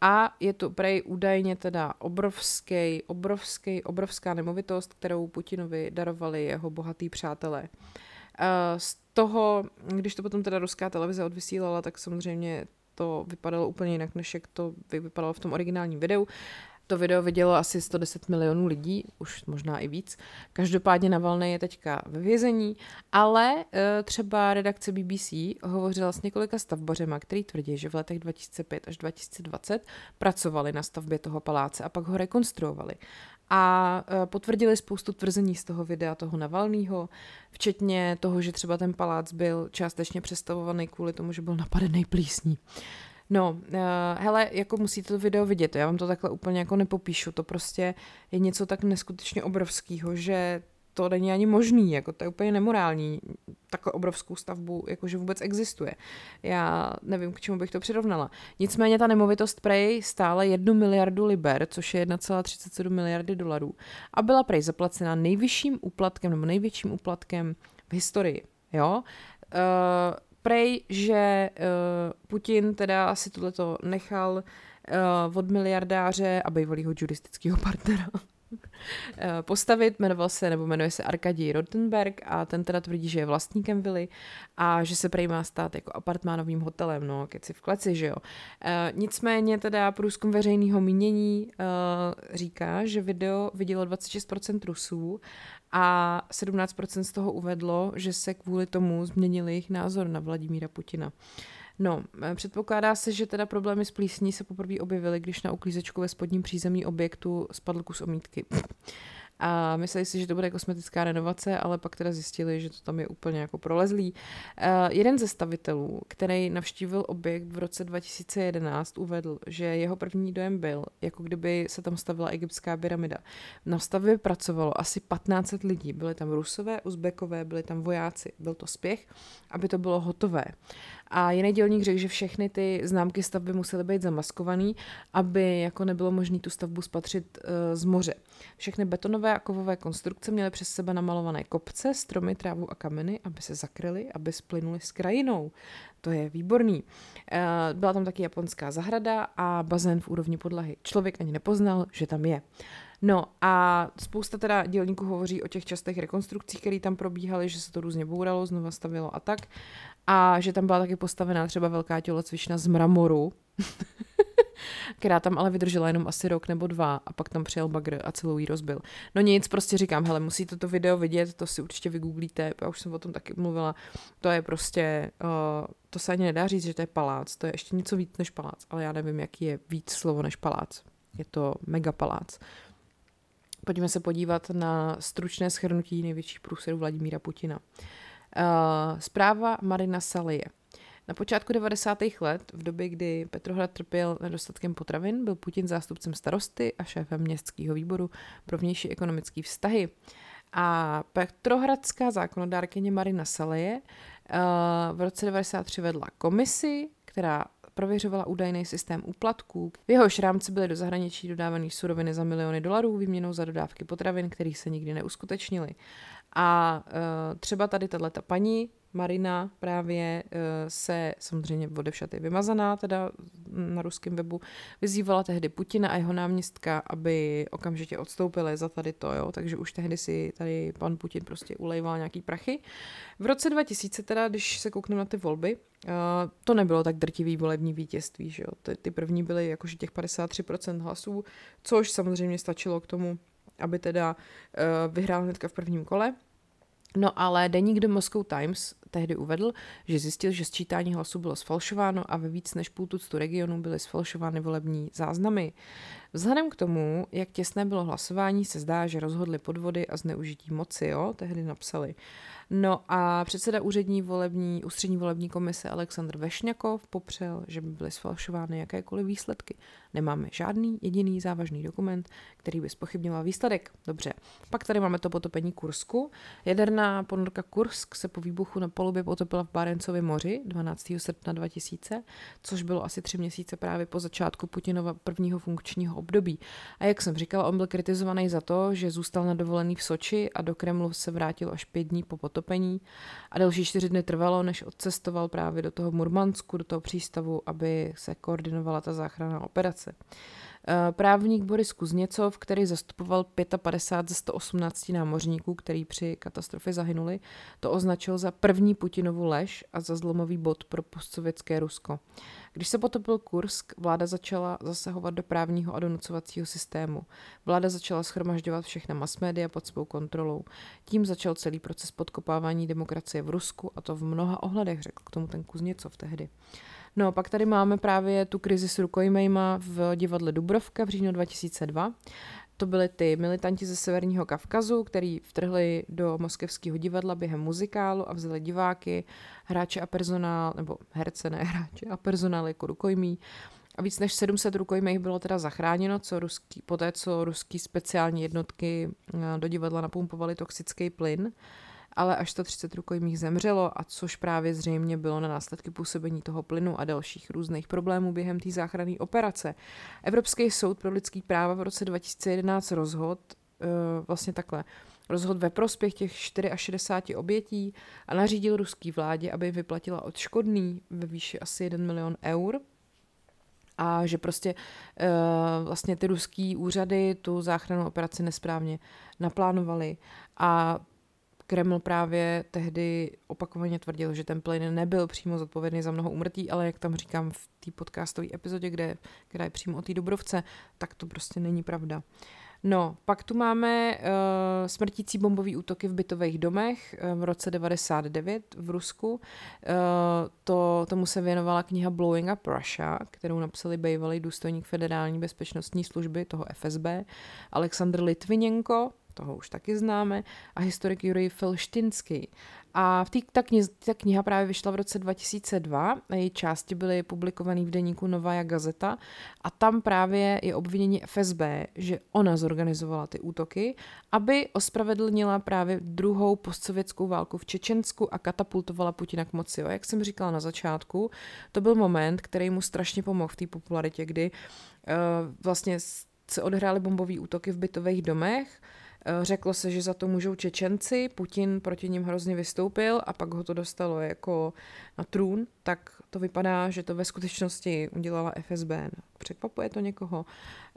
a je to prej údajně teda obrovský, obrovský, obrovská nemovitost, kterou Putinovi darovali jeho bohatý přátelé. Uh, z toho, když to potom teda ruská televize odvysílala, tak samozřejmě to vypadalo úplně jinak, než jak to vypadalo v tom originálním videu. To video vidělo asi 110 milionů lidí, už možná i víc. Každopádně Navalny je teďka ve vězení, ale e, třeba redakce BBC hovořila s několika stavbořema, který tvrdí, že v letech 2005 až 2020 pracovali na stavbě toho paláce a pak ho rekonstruovali. A e, potvrdili spoustu tvrzení z toho videa toho Navalného, včetně toho, že třeba ten palác byl částečně přestavovaný kvůli tomu, že byl napadený plísní. No, uh, hele, jako musíte to video vidět, já vám to takhle úplně jako nepopíšu, to prostě je něco tak neskutečně obrovského, že to není ani možný, jako to je úplně nemorální, takhle obrovskou stavbu, jakože vůbec existuje. Já nevím, k čemu bych to přirovnala. Nicméně ta nemovitost Prej stála jednu miliardu liber, což je 1,37 miliardy dolarů a byla Prej zaplacena nejvyšším úplatkem nebo největším úplatkem v historii. Jo? Uh, prej, že uh, Putin teda si tohleto nechal uh, od miliardáře a bývalého juristického partnera. eh, postavit, jmenoval se, nebo jmenuje se Arkadij Rotenberg a ten teda tvrdí, že je vlastníkem vily a že se prej má stát jako apartmánovým hotelem, no, keci v kleci, že jo. E, nicméně teda průzkum veřejného mínění e, říká, že video vidělo 26% Rusů a 17% z toho uvedlo, že se kvůli tomu změnil jejich názor na Vladimíra Putina. No, eh, předpokládá se, že teda problémy s plísní se poprvé objevily, když na uklízečku ve spodním přízemí objektu spadl kus omítky a mysleli si, že to bude kosmetická renovace, ale pak teda zjistili, že to tam je úplně jako prolezlý. Uh, jeden ze stavitelů, který navštívil objekt v roce 2011, uvedl, že jeho první dojem byl, jako kdyby se tam stavila egyptská pyramida. Na stavbě pracovalo asi 15 lidí, byly tam rusové, uzbekové, byli tam vojáci. Byl to spěch, aby to bylo hotové. A jiný dělník řekl, že všechny ty známky stavby musely být zamaskované, aby jako nebylo možné tu stavbu spatřit uh, z moře. Všechny betonové a kovové konstrukce měly přes sebe namalované kopce, stromy, trávu a kameny, aby se zakryly, aby splynuly s krajinou. To je výborný. Uh, byla tam taky japonská zahrada a bazén v úrovni podlahy. Člověk ani nepoznal, že tam je. No a spousta teda dělníků hovoří o těch častých rekonstrukcích, které tam probíhaly, že se to různě bouralo, znova stavilo a tak. A že tam byla taky postavená třeba velká tělocvična z mramoru, [LAUGHS] která tam ale vydržela jenom asi rok nebo dva a pak tam přijel bagr a celou jí rozbil. No nic, prostě říkám, hele, musíte to video vidět, to si určitě vygooglíte, já už jsem o tom taky mluvila, to je prostě, uh, to se ani nedá říct, že to je palác, to je ještě něco víc než palác, ale já nevím, jaký je víc slovo než palác. Je to mega palác. Pojďme se podívat na stručné schrnutí největších průserů Vladimíra Putina. Uh, zpráva Marina Salie. Na počátku 90. let, v době, kdy Petrohrad trpěl nedostatkem potravin, byl Putin zástupcem starosty a šéfem městského výboru pro vnější ekonomické vztahy. A Petrohradská zákonodárkyně Marina Saleje uh, v roce 93 vedla komisi, která prověřovala údajný systém úplatků. V jehož rámci byly do zahraničí dodávané suroviny za miliony dolarů výměnou za dodávky potravin, které se nikdy neuskutečnily. A uh, třeba tady tato paní Marina právě uh, se samozřejmě odevšat je vymazaná teda na ruském webu, vyzývala tehdy Putina a jeho náměstka, aby okamžitě odstoupili za tady to, jo, takže už tehdy si tady pan Putin prostě ulejval nějaký prachy. V roce 2000 teda, když se koukneme na ty volby, uh, to nebylo tak drtivý volební vítězství, že jo, ty, ty první byly jakože těch 53% hlasů, což samozřejmě stačilo k tomu, aby teda uh, vyhrál hnedka v prvním kole. No ale deník The Moscow Times tehdy uvedl, že zjistil, že sčítání hlasů bylo sfalšováno a ve víc než půl tuctu regionů byly sfalšovány volební záznamy. Vzhledem k tomu, jak těsné bylo hlasování, se zdá, že rozhodli podvody a zneužití moci, jo, tehdy napsali. No a předseda úřední volební, ústřední volební komise Aleksandr Vešňakov popřel, že by byly sfalšovány jakékoliv výsledky. Nemáme žádný jediný závažný dokument, který by spochybňoval výsledek. Dobře, pak tady máme to potopení Kursku. Jaderná ponorka Kursk se po výbuchu na polubě potopila v Barencově moři 12. srpna 2000, což bylo asi tři měsíce právě po začátku Putinova prvního funkčního období. A jak jsem říkala, on byl kritizovaný za to, že zůstal na dovolený v Soči a do Kremlu se vrátil až pět dní po potopení a další čtyři dny trvalo, než odcestoval právě do toho Murmansku, do toho přístavu, aby se koordinovala ta záchranná operace. Eh, právník Boris Kuzněcov, který zastupoval 55 ze 118 námořníků, který při katastrofě zahynuli, to označil za první Putinovu lež a za zlomový bod pro postsovětské Rusko. Když se potopil Kursk, vláda začala zasahovat do právního a donucovacího systému. Vláda začala schromažďovat všechna masmédia pod svou kontrolou. Tím začal celý proces podkopávání demokracie v Rusku a to v mnoha ohledech, řekl k tomu ten Kuzněcov tehdy. No, pak tady máme právě tu krizi s rukojmejma v divadle Dubrovka v říjnu 2002. To byly ty militanti ze Severního Kavkazu, který vtrhli do moskevského divadla během muzikálu a vzali diváky, hráče a personál, nebo herce, ne [LAUGHS] hráče a personál jako rukojmí. A víc než 700 rukojmích bylo teda zachráněno, co ruský, poté co ruský speciální jednotky eh, do divadla napumpovali toxický plyn ale až 130 rukojmích zemřelo, a což právě zřejmě bylo na následky působení toho plynu a dalších různých problémů během té záchranné operace. Evropský soud pro lidský práva v roce 2011 rozhod uh, vlastně takhle rozhod ve prospěch těch 64 obětí a nařídil ruský vládě, aby vyplatila odškodný ve výši asi 1 milion eur a že prostě uh, vlastně ty ruský úřady tu záchrannou operaci nesprávně naplánovali a Kreml právě tehdy opakovaně tvrdil, že ten plyn nebyl přímo zodpovědný za mnoho umrtí, ale jak tam říkám v té podcastové epizodě, kde, která je přímo o té Dobrovce, tak to prostě není pravda. No, pak tu máme uh, smrtící bombové útoky v bytových domech uh, v roce 99 v Rusku. Uh, to, tomu se věnovala kniha Blowing Up Russia, kterou napsali bývalý důstojník federální bezpečnostní služby, toho FSB, Aleksandr Litvinenko, toho už taky známe, a historik Jurij Felštinsky. A v té ta, kni, ta kniha právě vyšla v roce 2002 a její části byly publikované v deníku Novaja Gazeta a tam právě je obvinění FSB, že ona zorganizovala ty útoky, aby ospravedlnila právě druhou postsovětskou válku v Čečensku a katapultovala Putina k moci. Jo. Jak jsem říkala na začátku, to byl moment, který mu strašně pomohl v té popularitě, kdy uh, vlastně se odehrály bombové útoky v bytových domech, řeklo se, že za to můžou Čečenci, Putin proti ním hrozně vystoupil a pak ho to dostalo jako na trůn, tak to vypadá, že to ve skutečnosti udělala FSB. Překvapuje to někoho?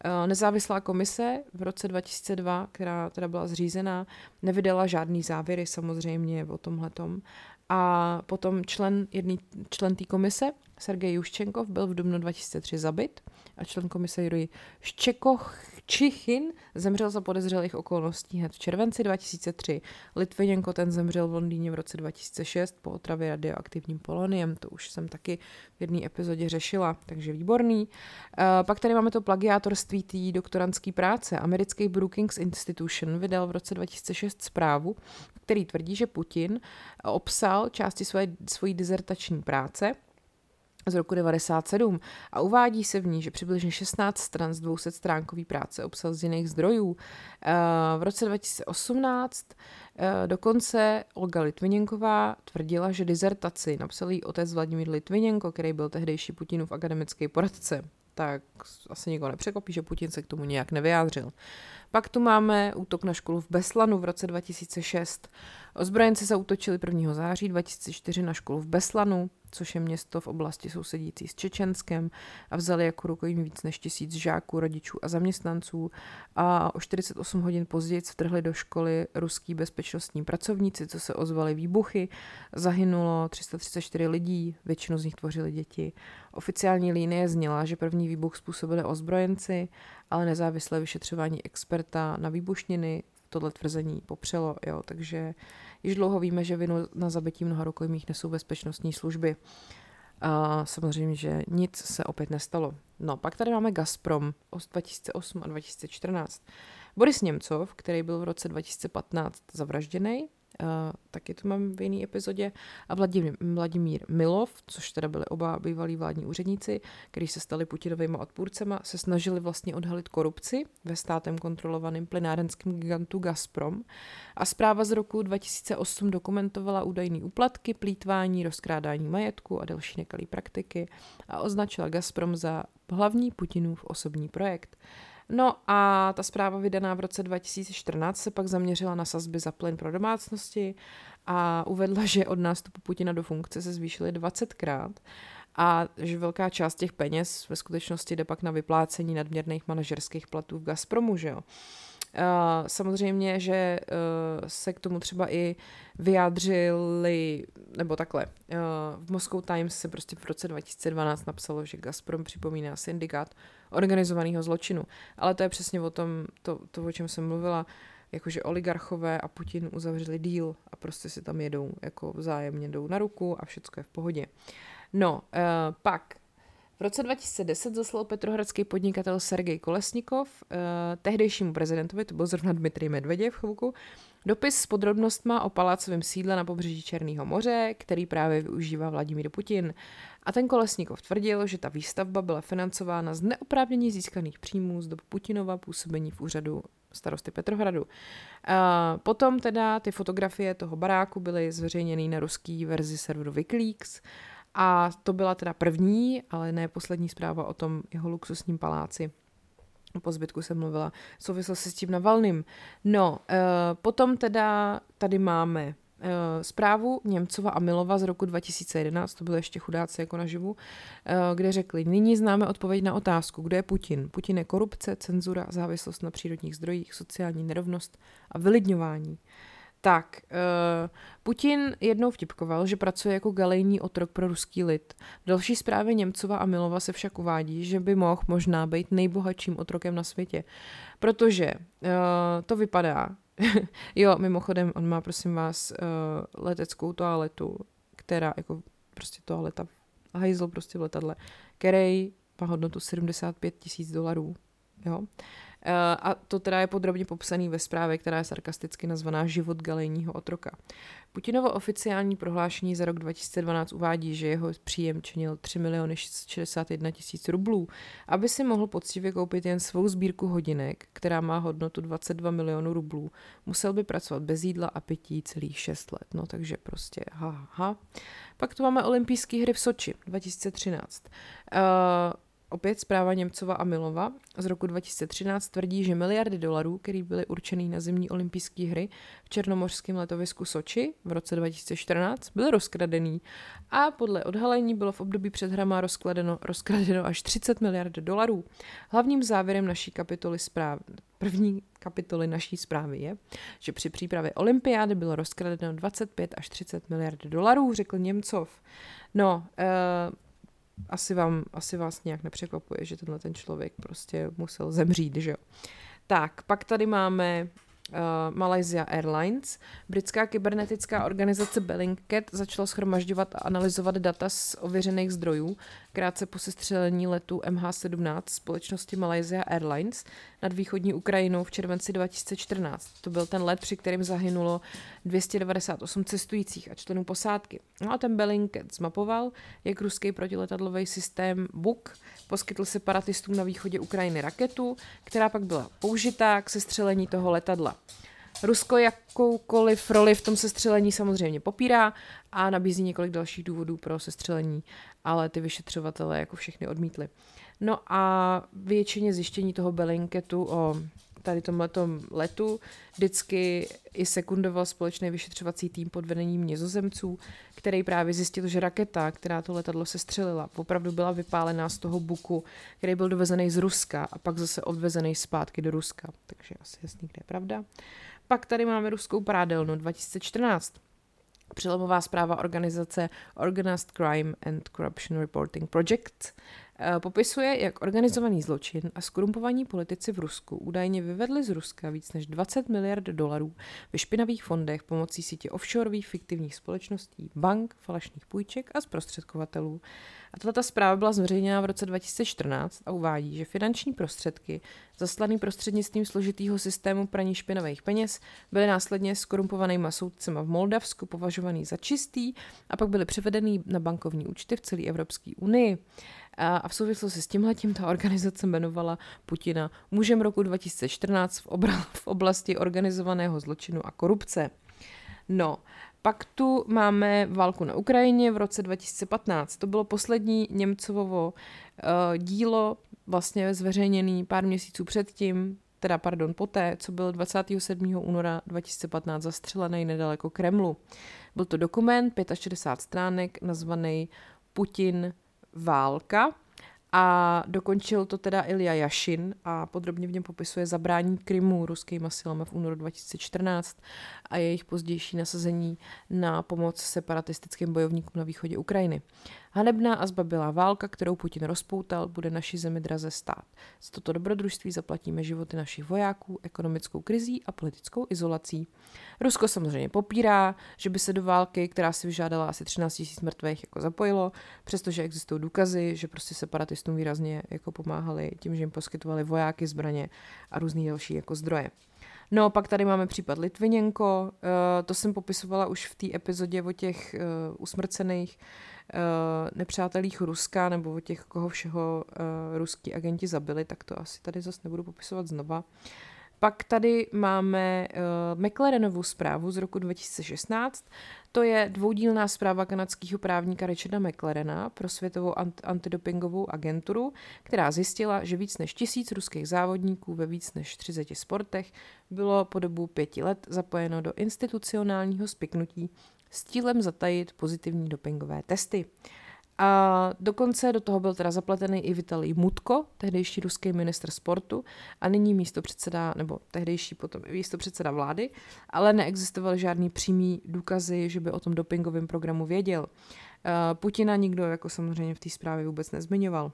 Eh, nezávislá komise v roce 2002, která teda byla zřízená, nevydala žádný závěry samozřejmě o tomhletom. A potom člen, jedný člen té komise, Sergej Juščenkov, byl v dubnu 2003 zabit a člen komise Jurij Ščekoch Čichin zemřel za podezřelých okolností hned v červenci 2003. Litvinenko ten zemřel v Londýně v roce 2006 po otravě radioaktivním poloniem, to už jsem taky v jedné epizodě řešila, takže výborný. Uh, pak tady máme to plagiátorství té doktorantské práce. Americký Brookings Institution vydal v roce 2006 zprávu, který tvrdí, že Putin obsal části své, svojí dizertační práce z roku 97 a uvádí se v ní, že přibližně 16 stran z 200 stránkový práce obsal z jiných zdrojů. Eh, v roce 2018 eh, dokonce Olga Litvinenková tvrdila, že dizertaci napsal jí otec Vladimír Litvinenko, který byl tehdejší Putinův akademický poradce. Tak asi nikoho nepřekvapí, že Putin se k tomu nějak nevyjádřil. Pak tu máme útok na školu v Beslanu v roce 2006. Ozbrojenci zautočili 1. září 2004 na školu v Beslanu, což je město v oblasti sousedící s Čečenskem a vzali jako rukojmí víc než tisíc žáků, rodičů a zaměstnanců a o 48 hodin později vtrhli do školy ruský bezpečnostní pracovníci, co se ozvaly výbuchy. Zahynulo 334 lidí, většinu z nich tvořili děti. Oficiální linie zněla, že první výbuch způsobili ozbrojenci, ale nezávislé vyšetřování experta na výbušniny tohle tvrzení popřelo, jo, takže již dlouho víme, že vinu na zabití mnoha rukojmích nesou bezpečnostní služby. A samozřejmě, že nic se opět nestalo. No, pak tady máme Gazprom 2008 a 2014. Boris Němcov, který byl v roce 2015 zavražděný, taky to mám v jiné epizodě. A Vladimír, Vladimír Milov, což teda byli oba bývalí vládní úředníci, kteří se stali Putinovými odpůrcema, se snažili vlastně odhalit korupci ve státem kontrolovaném plynárenském gigantu Gazprom. A zpráva z roku 2008 dokumentovala údajné úplatky, plítvání, rozkrádání majetku a další nekalé praktiky a označila Gazprom za hlavní Putinův osobní projekt. No a ta zpráva vydaná v roce 2014 se pak zaměřila na sazby za plyn pro domácnosti a uvedla, že od nástupu Putina do funkce se zvýšily 20krát a že velká část těch peněz ve skutečnosti jde pak na vyplácení nadměrných manažerských platů v Gazpromu, že jo. Uh, samozřejmě, že uh, se k tomu třeba i vyjádřili, nebo takhle, uh, v Moscow Times se prostě v roce 2012 napsalo, že Gazprom připomíná syndikát organizovaného zločinu. Ale to je přesně o tom, to, to o čem jsem mluvila, jakože oligarchové a Putin uzavřeli díl a prostě si tam jedou, jako vzájemně jdou na ruku a všechno je v pohodě. No, pak v roce 2010 zaslal petrohradský podnikatel Sergej Kolesnikov uh, tehdejšímu prezidentovi, to byl zrovna Dmitrij Medveděv chvilku, dopis s podrobnostma o palácovém sídle na pobřeží Černého moře, který právě využívá Vladimír Putin. A ten Kolesnikov tvrdil, že ta výstavba byla financována z neoprávněně získaných příjmů z dob Putinova působení v úřadu starosty Petrohradu. A potom teda ty fotografie toho baráku byly zveřejněny na ruský verzi serveru Wikileaks a to byla teda první, ale ne poslední zpráva o tom jeho luxusním paláci. Po zbytku jsem mluvila v souvislosti s tím Navalným. No, uh, potom teda tady máme uh, zprávu Němcova a Milova z roku 2011, to byly ještě chudáci jako naživu, uh, kde řekli, nyní známe odpověď na otázku, kdo je Putin. Putin je korupce, cenzura, závislost na přírodních zdrojích, sociální nerovnost a vylidňování. Tak, uh, Putin jednou vtipkoval, že pracuje jako galejní otrok pro ruský lid. V další zprávě Němcova a Milova se však uvádí, že by mohl možná být nejbohatším otrokem na světě. Protože uh, to vypadá, [LAUGHS] jo, mimochodem, on má, prosím vás, uh, leteckou toaletu, která jako prostě toaleta, hajzl prostě v letadle, který má hodnotu 75 tisíc dolarů. Jo. Eh, a to teda je podrobně popsaný ve zprávě, která je sarkasticky nazvaná Život galejního otroka. Putinovo oficiální prohlášení za rok 2012 uvádí, že jeho příjem činil 3 miliony 61 tisíc rublů, aby si mohl poctivě koupit jen svou sbírku hodinek, která má hodnotu 22 milionů rublů. Musel by pracovat bez jídla a pití celých 6 let, no takže prostě ha, ha. Pak tu máme olympijské hry v Soči 2013. Uh, Opět zpráva Němcova a Milova z roku 2013 tvrdí, že miliardy dolarů, které byly určený na zimní olympijské hry v černomořském letovisku Soči v roce 2014, byly rozkradený a podle odhalení bylo v období před hrama rozkladeno, rozkradeno až 30 miliard dolarů. Hlavním závěrem naší kapitoly zpráv, první kapitoly naší zprávy je, že při přípravě olympiády bylo rozkradeno 25 až 30 miliard dolarů, řekl Němcov. No, uh, asi, vám, asi vás nějak nepřekvapuje, že tenhle ten člověk prostě musel zemřít, že jo. Tak, pak tady máme uh, Malaysia Airlines. Britská kybernetická organizace Bellingcat začala schromažďovat a analyzovat data z ověřených zdrojů krátce po sestřelení letu MH17 společnosti Malaysia Airlines nad východní Ukrajinou v červenci 2014. To byl ten let, při kterém zahynulo 298 cestujících a členů posádky. No a ten Bellingcat zmapoval, jak ruský protiletadlový systém Buk poskytl separatistům na východě Ukrajiny raketu, která pak byla použitá k sestřelení toho letadla. Rusko jakoukoliv roli v tom sestřelení samozřejmě popírá a nabízí několik dalších důvodů pro sestřelení, ale ty vyšetřovatele jako všechny odmítli. No a většině zjištění toho Bellingcatu o tady tomhletom letu vždycky i sekundoval společný vyšetřovací tým pod vedením nizozemců, který právě zjistil, že raketa, která to letadlo sestřelila, opravdu byla vypálená z toho buku, který byl dovezený z Ruska a pak zase odvezený zpátky do Ruska. Takže asi jasný, kde je pravda. Pak tady máme ruskou prádelnu 2014. Přelomová zpráva organizace Organized Crime and Corruption Reporting Project Eh, popisuje, jak organizovaný zločin a skorumpovaní politici v Rusku údajně vyvedli z Ruska víc než 20 miliard dolarů ve špinavých fondech pomocí sítě offshoreových fiktivních společností, bank, falešných půjček a zprostředkovatelů. A tato zpráva byla zveřejněna v roce 2014 a uvádí, že finanční prostředky zaslaný prostřednictvím složitého systému praní špinavých peněz byly následně skorumpovanýma soudcema v Moldavsku považovaný za čistý a pak byly převedeny na bankovní účty v celé Evropské unii. A v souvislosti s tímhletím ta organizace jmenovala Putina mužem roku 2014 v, oblasti organizovaného zločinu a korupce. No, pak tu máme válku na Ukrajině v roce 2015. To bylo poslední Němcovovo uh, dílo, vlastně zveřejněný pár měsíců předtím, teda pardon, poté, co byl 27. února 2015 zastřelený nedaleko Kremlu. Byl to dokument 65 stránek nazvaný Putin válka a dokončil to teda Ilja Jašin a podrobně v něm popisuje zabrání Krymu ruskými silami v únoru 2014 a jejich pozdější nasazení na pomoc separatistickým bojovníkům na východě Ukrajiny. Hanebná a zbabělá válka, kterou Putin rozpoutal, bude naší zemi draze stát. Z toto dobrodružství zaplatíme životy našich vojáků, ekonomickou krizí a politickou izolací. Rusko samozřejmě popírá, že by se do války, která si vyžádala asi 13 000 mrtvých, jako zapojilo, přestože existují důkazy, že prostě separatistům výrazně jako pomáhali tím, že jim poskytovali vojáky, zbraně a různé další jako zdroje. No, pak tady máme případ Litviněnko, uh, to jsem popisovala už v té epizodě o těch uh, usmrcených nepřátelích Ruska, nebo těch, koho všeho uh, ruský agenti zabili, tak to asi tady zase nebudu popisovat znova. Pak tady máme uh, McLarenovu zprávu z roku 2016. To je dvoudílná zpráva kanadského právníka Richarda McLarena pro světovou ant- antidopingovou agenturu, která zjistila, že víc než tisíc ruských závodníků ve víc než 30 sportech bylo po dobu pěti let zapojeno do institucionálního spiknutí s cílem zatajit pozitivní dopingové testy. A dokonce do toho byl teda zapletený i Vitalij Mutko, tehdejší ruský ministr sportu a nyní místo předseda, nebo tehdejší potom místo předseda vlády, ale neexistovaly žádný přímý důkazy, že by o tom dopingovém programu věděl. Putina nikdo jako samozřejmě v té zprávě vůbec nezmiňoval.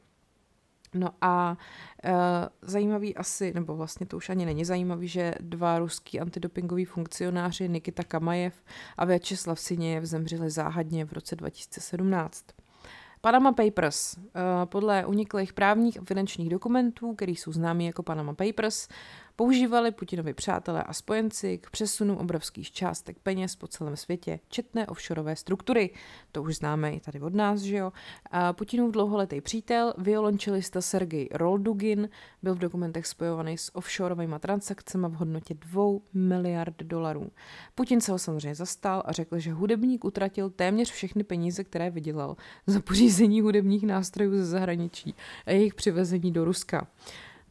No a e, zajímavý asi, nebo vlastně to už ani není zajímavý, že dva ruský antidopingoví funkcionáři Nikita Kamajev a Vyacheslav Sinějev zemřeli záhadně v roce 2017. Panama Papers. E, podle uniklých právních a finančních dokumentů, který jsou známí jako Panama Papers, Používali Putinovi přátelé a spojenci k přesunu obrovských částek peněz po celém světě, četné offshoreové struktury. To už známe i tady od nás, že jo. A Putinův dlouholetý přítel, violončelista Sergej Roldugin, byl v dokumentech spojovaný s offshoreovými transakcemi v hodnotě 2 miliard dolarů. Putin se ho samozřejmě zastal a řekl, že hudebník utratil téměř všechny peníze, které vydělal za pořízení hudebních nástrojů ze zahraničí a jejich přivezení do Ruska.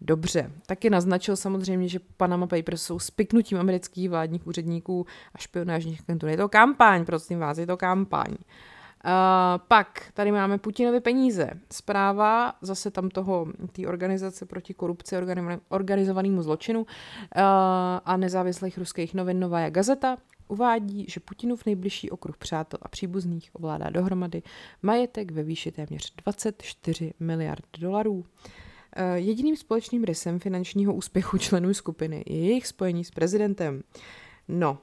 Dobře, taky naznačil samozřejmě, že Panama Papers jsou spiknutím amerických vládních úředníků a špionážních agentů. Je to kampaň, prosím vás, je to kampaň. Uh, pak tady máme Putinovi peníze. Zpráva zase tam toho, té organizace proti korupci, organizovanému zločinu uh, a nezávislých ruských novin Nová Gazeta uvádí, že Putinův nejbližší okruh přátel a příbuzných ovládá dohromady majetek ve výši téměř 24 miliard dolarů. Eh, jediným společným rysem finančního úspěchu členů skupiny je jejich spojení s prezidentem. No,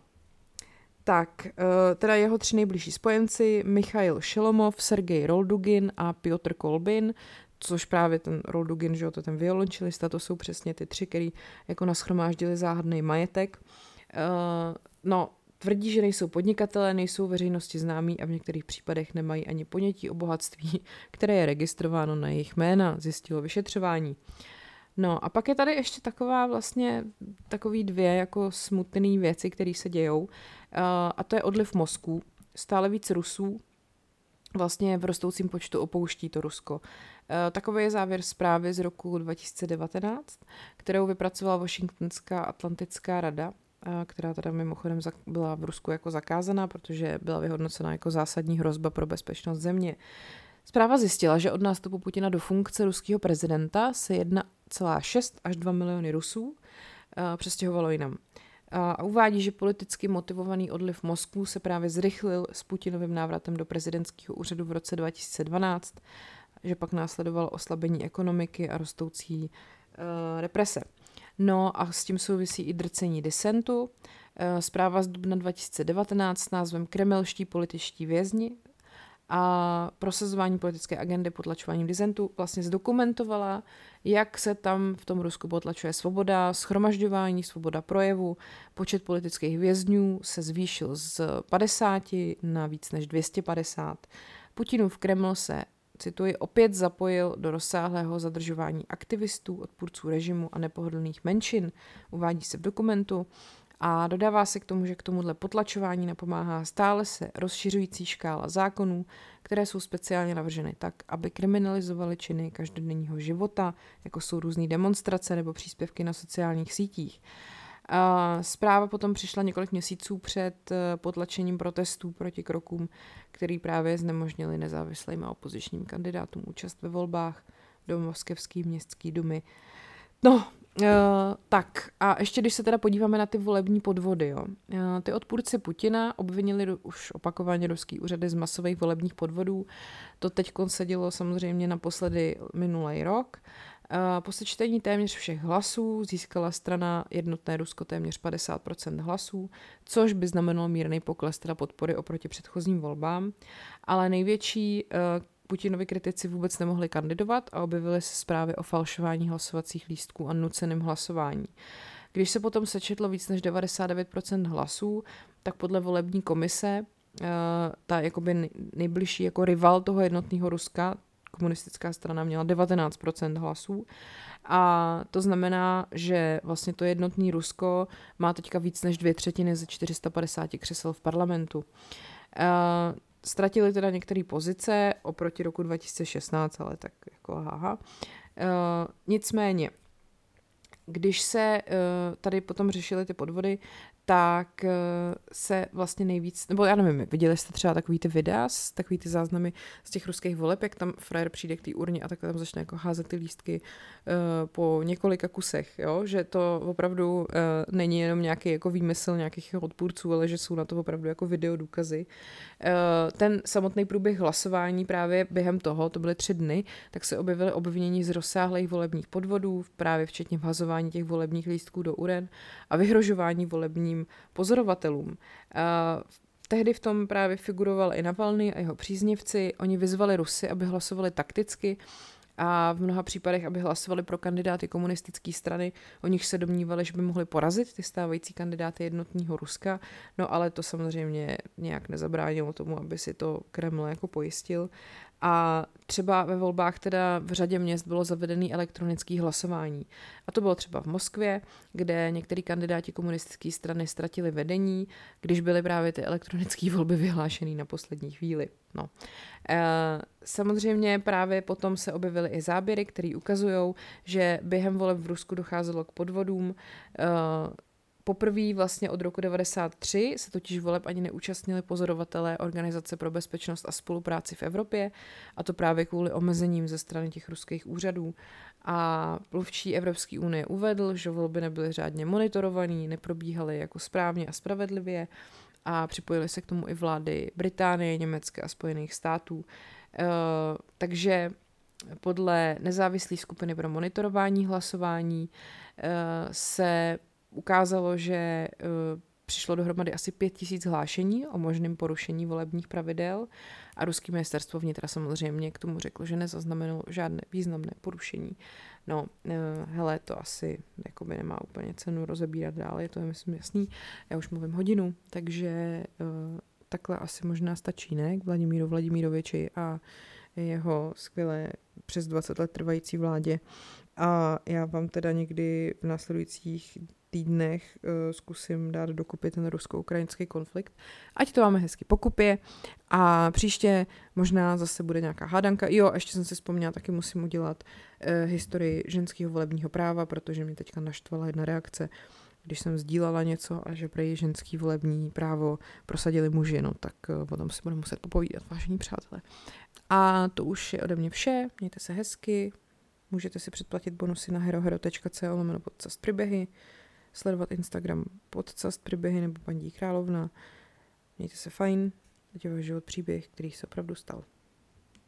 tak, eh, teda jeho tři nejbližší spojenci, Michail Šelomov, Sergej Roldugin a Piotr Kolbin, což právě ten Roldugin, že jo, to ten violončelista, to jsou přesně ty tři, který jako naschromáždili záhadný majetek. Uh, no, Tvrdí, že nejsou podnikatelé, nejsou veřejnosti známí a v některých případech nemají ani ponětí o bohatství, [LAUGHS] které je registrováno na jejich jména, zjistilo vyšetřování. No a pak je tady ještě taková vlastně takový dvě jako smutné věci, které se dějou. Uh, a to je odliv mozku. Stále víc Rusů vlastně v rostoucím počtu opouští to Rusko. Uh, takový je závěr zprávy z roku 2019, kterou vypracovala Washingtonská Atlantická rada která teda mimochodem byla v Rusku jako zakázaná, protože byla vyhodnocena jako zásadní hrozba pro bezpečnost země. Zpráva zjistila, že od nástupu Putina do funkce ruského prezidenta se 1,6 až 2 miliony Rusů přestěhovalo jinam. A uvádí, že politicky motivovaný odliv mozku se právě zrychlil s Putinovým návratem do prezidentského úřadu v roce 2012, že pak následovalo oslabení ekonomiky a rostoucí represe. No a s tím souvisí i drcení disentu. Eh, zpráva z dubna 2019 s názvem Kremelští političtí vězni a prosazování politické agendy potlačováním disentu vlastně zdokumentovala, jak se tam v tom Rusku potlačuje svoboda, schromažďování, svoboda projevu, počet politických vězňů se zvýšil z 50 na víc než 250. Putinův Kreml se cituji, opět zapojil do rozsáhlého zadržování aktivistů, odpůrců režimu a nepohodlných menšin, uvádí se v dokumentu. A dodává se k tomu, že k tomuhle potlačování napomáhá stále se rozšiřující škála zákonů, které jsou speciálně navrženy tak, aby kriminalizovaly činy každodenního života, jako jsou různé demonstrace nebo příspěvky na sociálních sítích. A zpráva potom přišla několik měsíců před eh, potlačením protestů proti krokům, který právě znemožnili nezávislým a opozičním kandidátům účast ve volbách do Moskevské městské dumy. No, Uh, tak a ještě když se teda podíváme na ty volební podvody, jo. Uh, ty odpůrci Putina obvinili už opakovaně ruský úřady z masových volebních podvodů. To teď sedělo samozřejmě naposledy minulý rok. Po sečtení téměř všech hlasů získala strana Jednotné Rusko téměř 50% hlasů, což by znamenalo mírný pokles teda podpory oproti předchozím volbám, ale největší uh, Putinovi kritici vůbec nemohli kandidovat a objevily se zprávy o falšování hlasovacích lístků a nuceném hlasování. Když se potom sečetlo víc než 99% hlasů, tak podle volební komise uh, ta jakoby nejbližší jako rival toho jednotného Ruska, komunistická strana měla 19% hlasů. A to znamená, že vlastně to jednotný Rusko má teďka víc než dvě třetiny ze 450 křesel v parlamentu. Uh, ztratili teda některé pozice oproti roku 2016, ale tak jako haha. Nicméně, když se uh, tady potom řešily ty podvody, tak eh, se vlastně nejvíc, nebo já nevím, viděli jste třeba takový ty videa, takový ty záznamy z těch ruských voleb, jak tam frajer přijde k té urně a takhle tam začne jako házet ty lístky uh, po několika kusech, jo? že to opravdu uh, není jenom nějaký jako výmysl nějakých odpůrců, ale že jsou na to opravdu jako video důkazy. Uh, ten samotný průběh hlasování právě během toho, to byly tři dny, tak se objevily obvinění z rozsáhlých volebních podvodů, právě včetně vhazování těch volebních lístků do uren a vyhrožování volební zahraničním pozorovatelům. Tehdy v tom právě figuroval i Navalny a jeho příznivci. Oni vyzvali Rusy, aby hlasovali takticky a v mnoha případech, aby hlasovali pro kandidáty komunistické strany, o nich se domnívali, že by mohli porazit ty stávající kandidáty jednotního Ruska, no ale to samozřejmě nějak nezabránilo tomu, aby si to Kreml jako pojistil. A třeba ve volbách teda v řadě měst bylo zavedený elektronický hlasování. A to bylo třeba v Moskvě, kde některý kandidáti komunistické strany ztratili vedení, když byly právě ty elektronické volby vyhlášené na poslední chvíli. No. E, samozřejmě právě potom se objevily i záběry, které ukazují, že během voleb v Rusku docházelo k podvodům. E, Poprvé vlastně od roku 93 se totiž voleb ani neúčastnili pozorovatelé Organizace pro bezpečnost a spolupráci v Evropě, a to právě kvůli omezením ze strany těch ruských úřadů. A mluvčí Evropské unie uvedl, že volby nebyly řádně monitorované, neprobíhaly jako správně a spravedlivě a připojili se k tomu i vlády Británie, Německé a Spojených států. E, takže podle nezávislé skupiny pro monitorování hlasování e, se ukázalo, že uh, přišlo dohromady asi pět tisíc hlášení o možném porušení volebních pravidel a ruský ministerstvo vnitra samozřejmě k tomu řeklo, že nezaznamenalo žádné významné porušení. No, uh, hele, to asi jakoby nemá úplně cenu rozebírat dál, je to je myslím jasný. Já už mluvím hodinu, takže uh, takhle asi možná stačí, ne? K Vladimíru Vladimíroviči a jeho skvělé přes 20 let trvající vládě. A já vám teda někdy v následujících týdnech uh, zkusím dát dokupy ten rusko-ukrajinský konflikt. Ať to máme hezky pokupě a příště možná zase bude nějaká hádanka. Jo, ještě jsem si vzpomněla, taky musím udělat uh, historii ženského volebního práva, protože mě teďka naštvala jedna reakce, když jsem sdílala něco a že prej ženský volební právo prosadili muži, no tak uh, potom si budeme muset popovídat, vážení přátelé. A to už je ode mě vše, mějte se hezky, můžete si předplatit bonusy na herohero.co lomeno podcast příběhy sledovat Instagram podcast příběhy nebo paní Královna. Mějte se fajn, teď je váš život příběh, který se opravdu stal.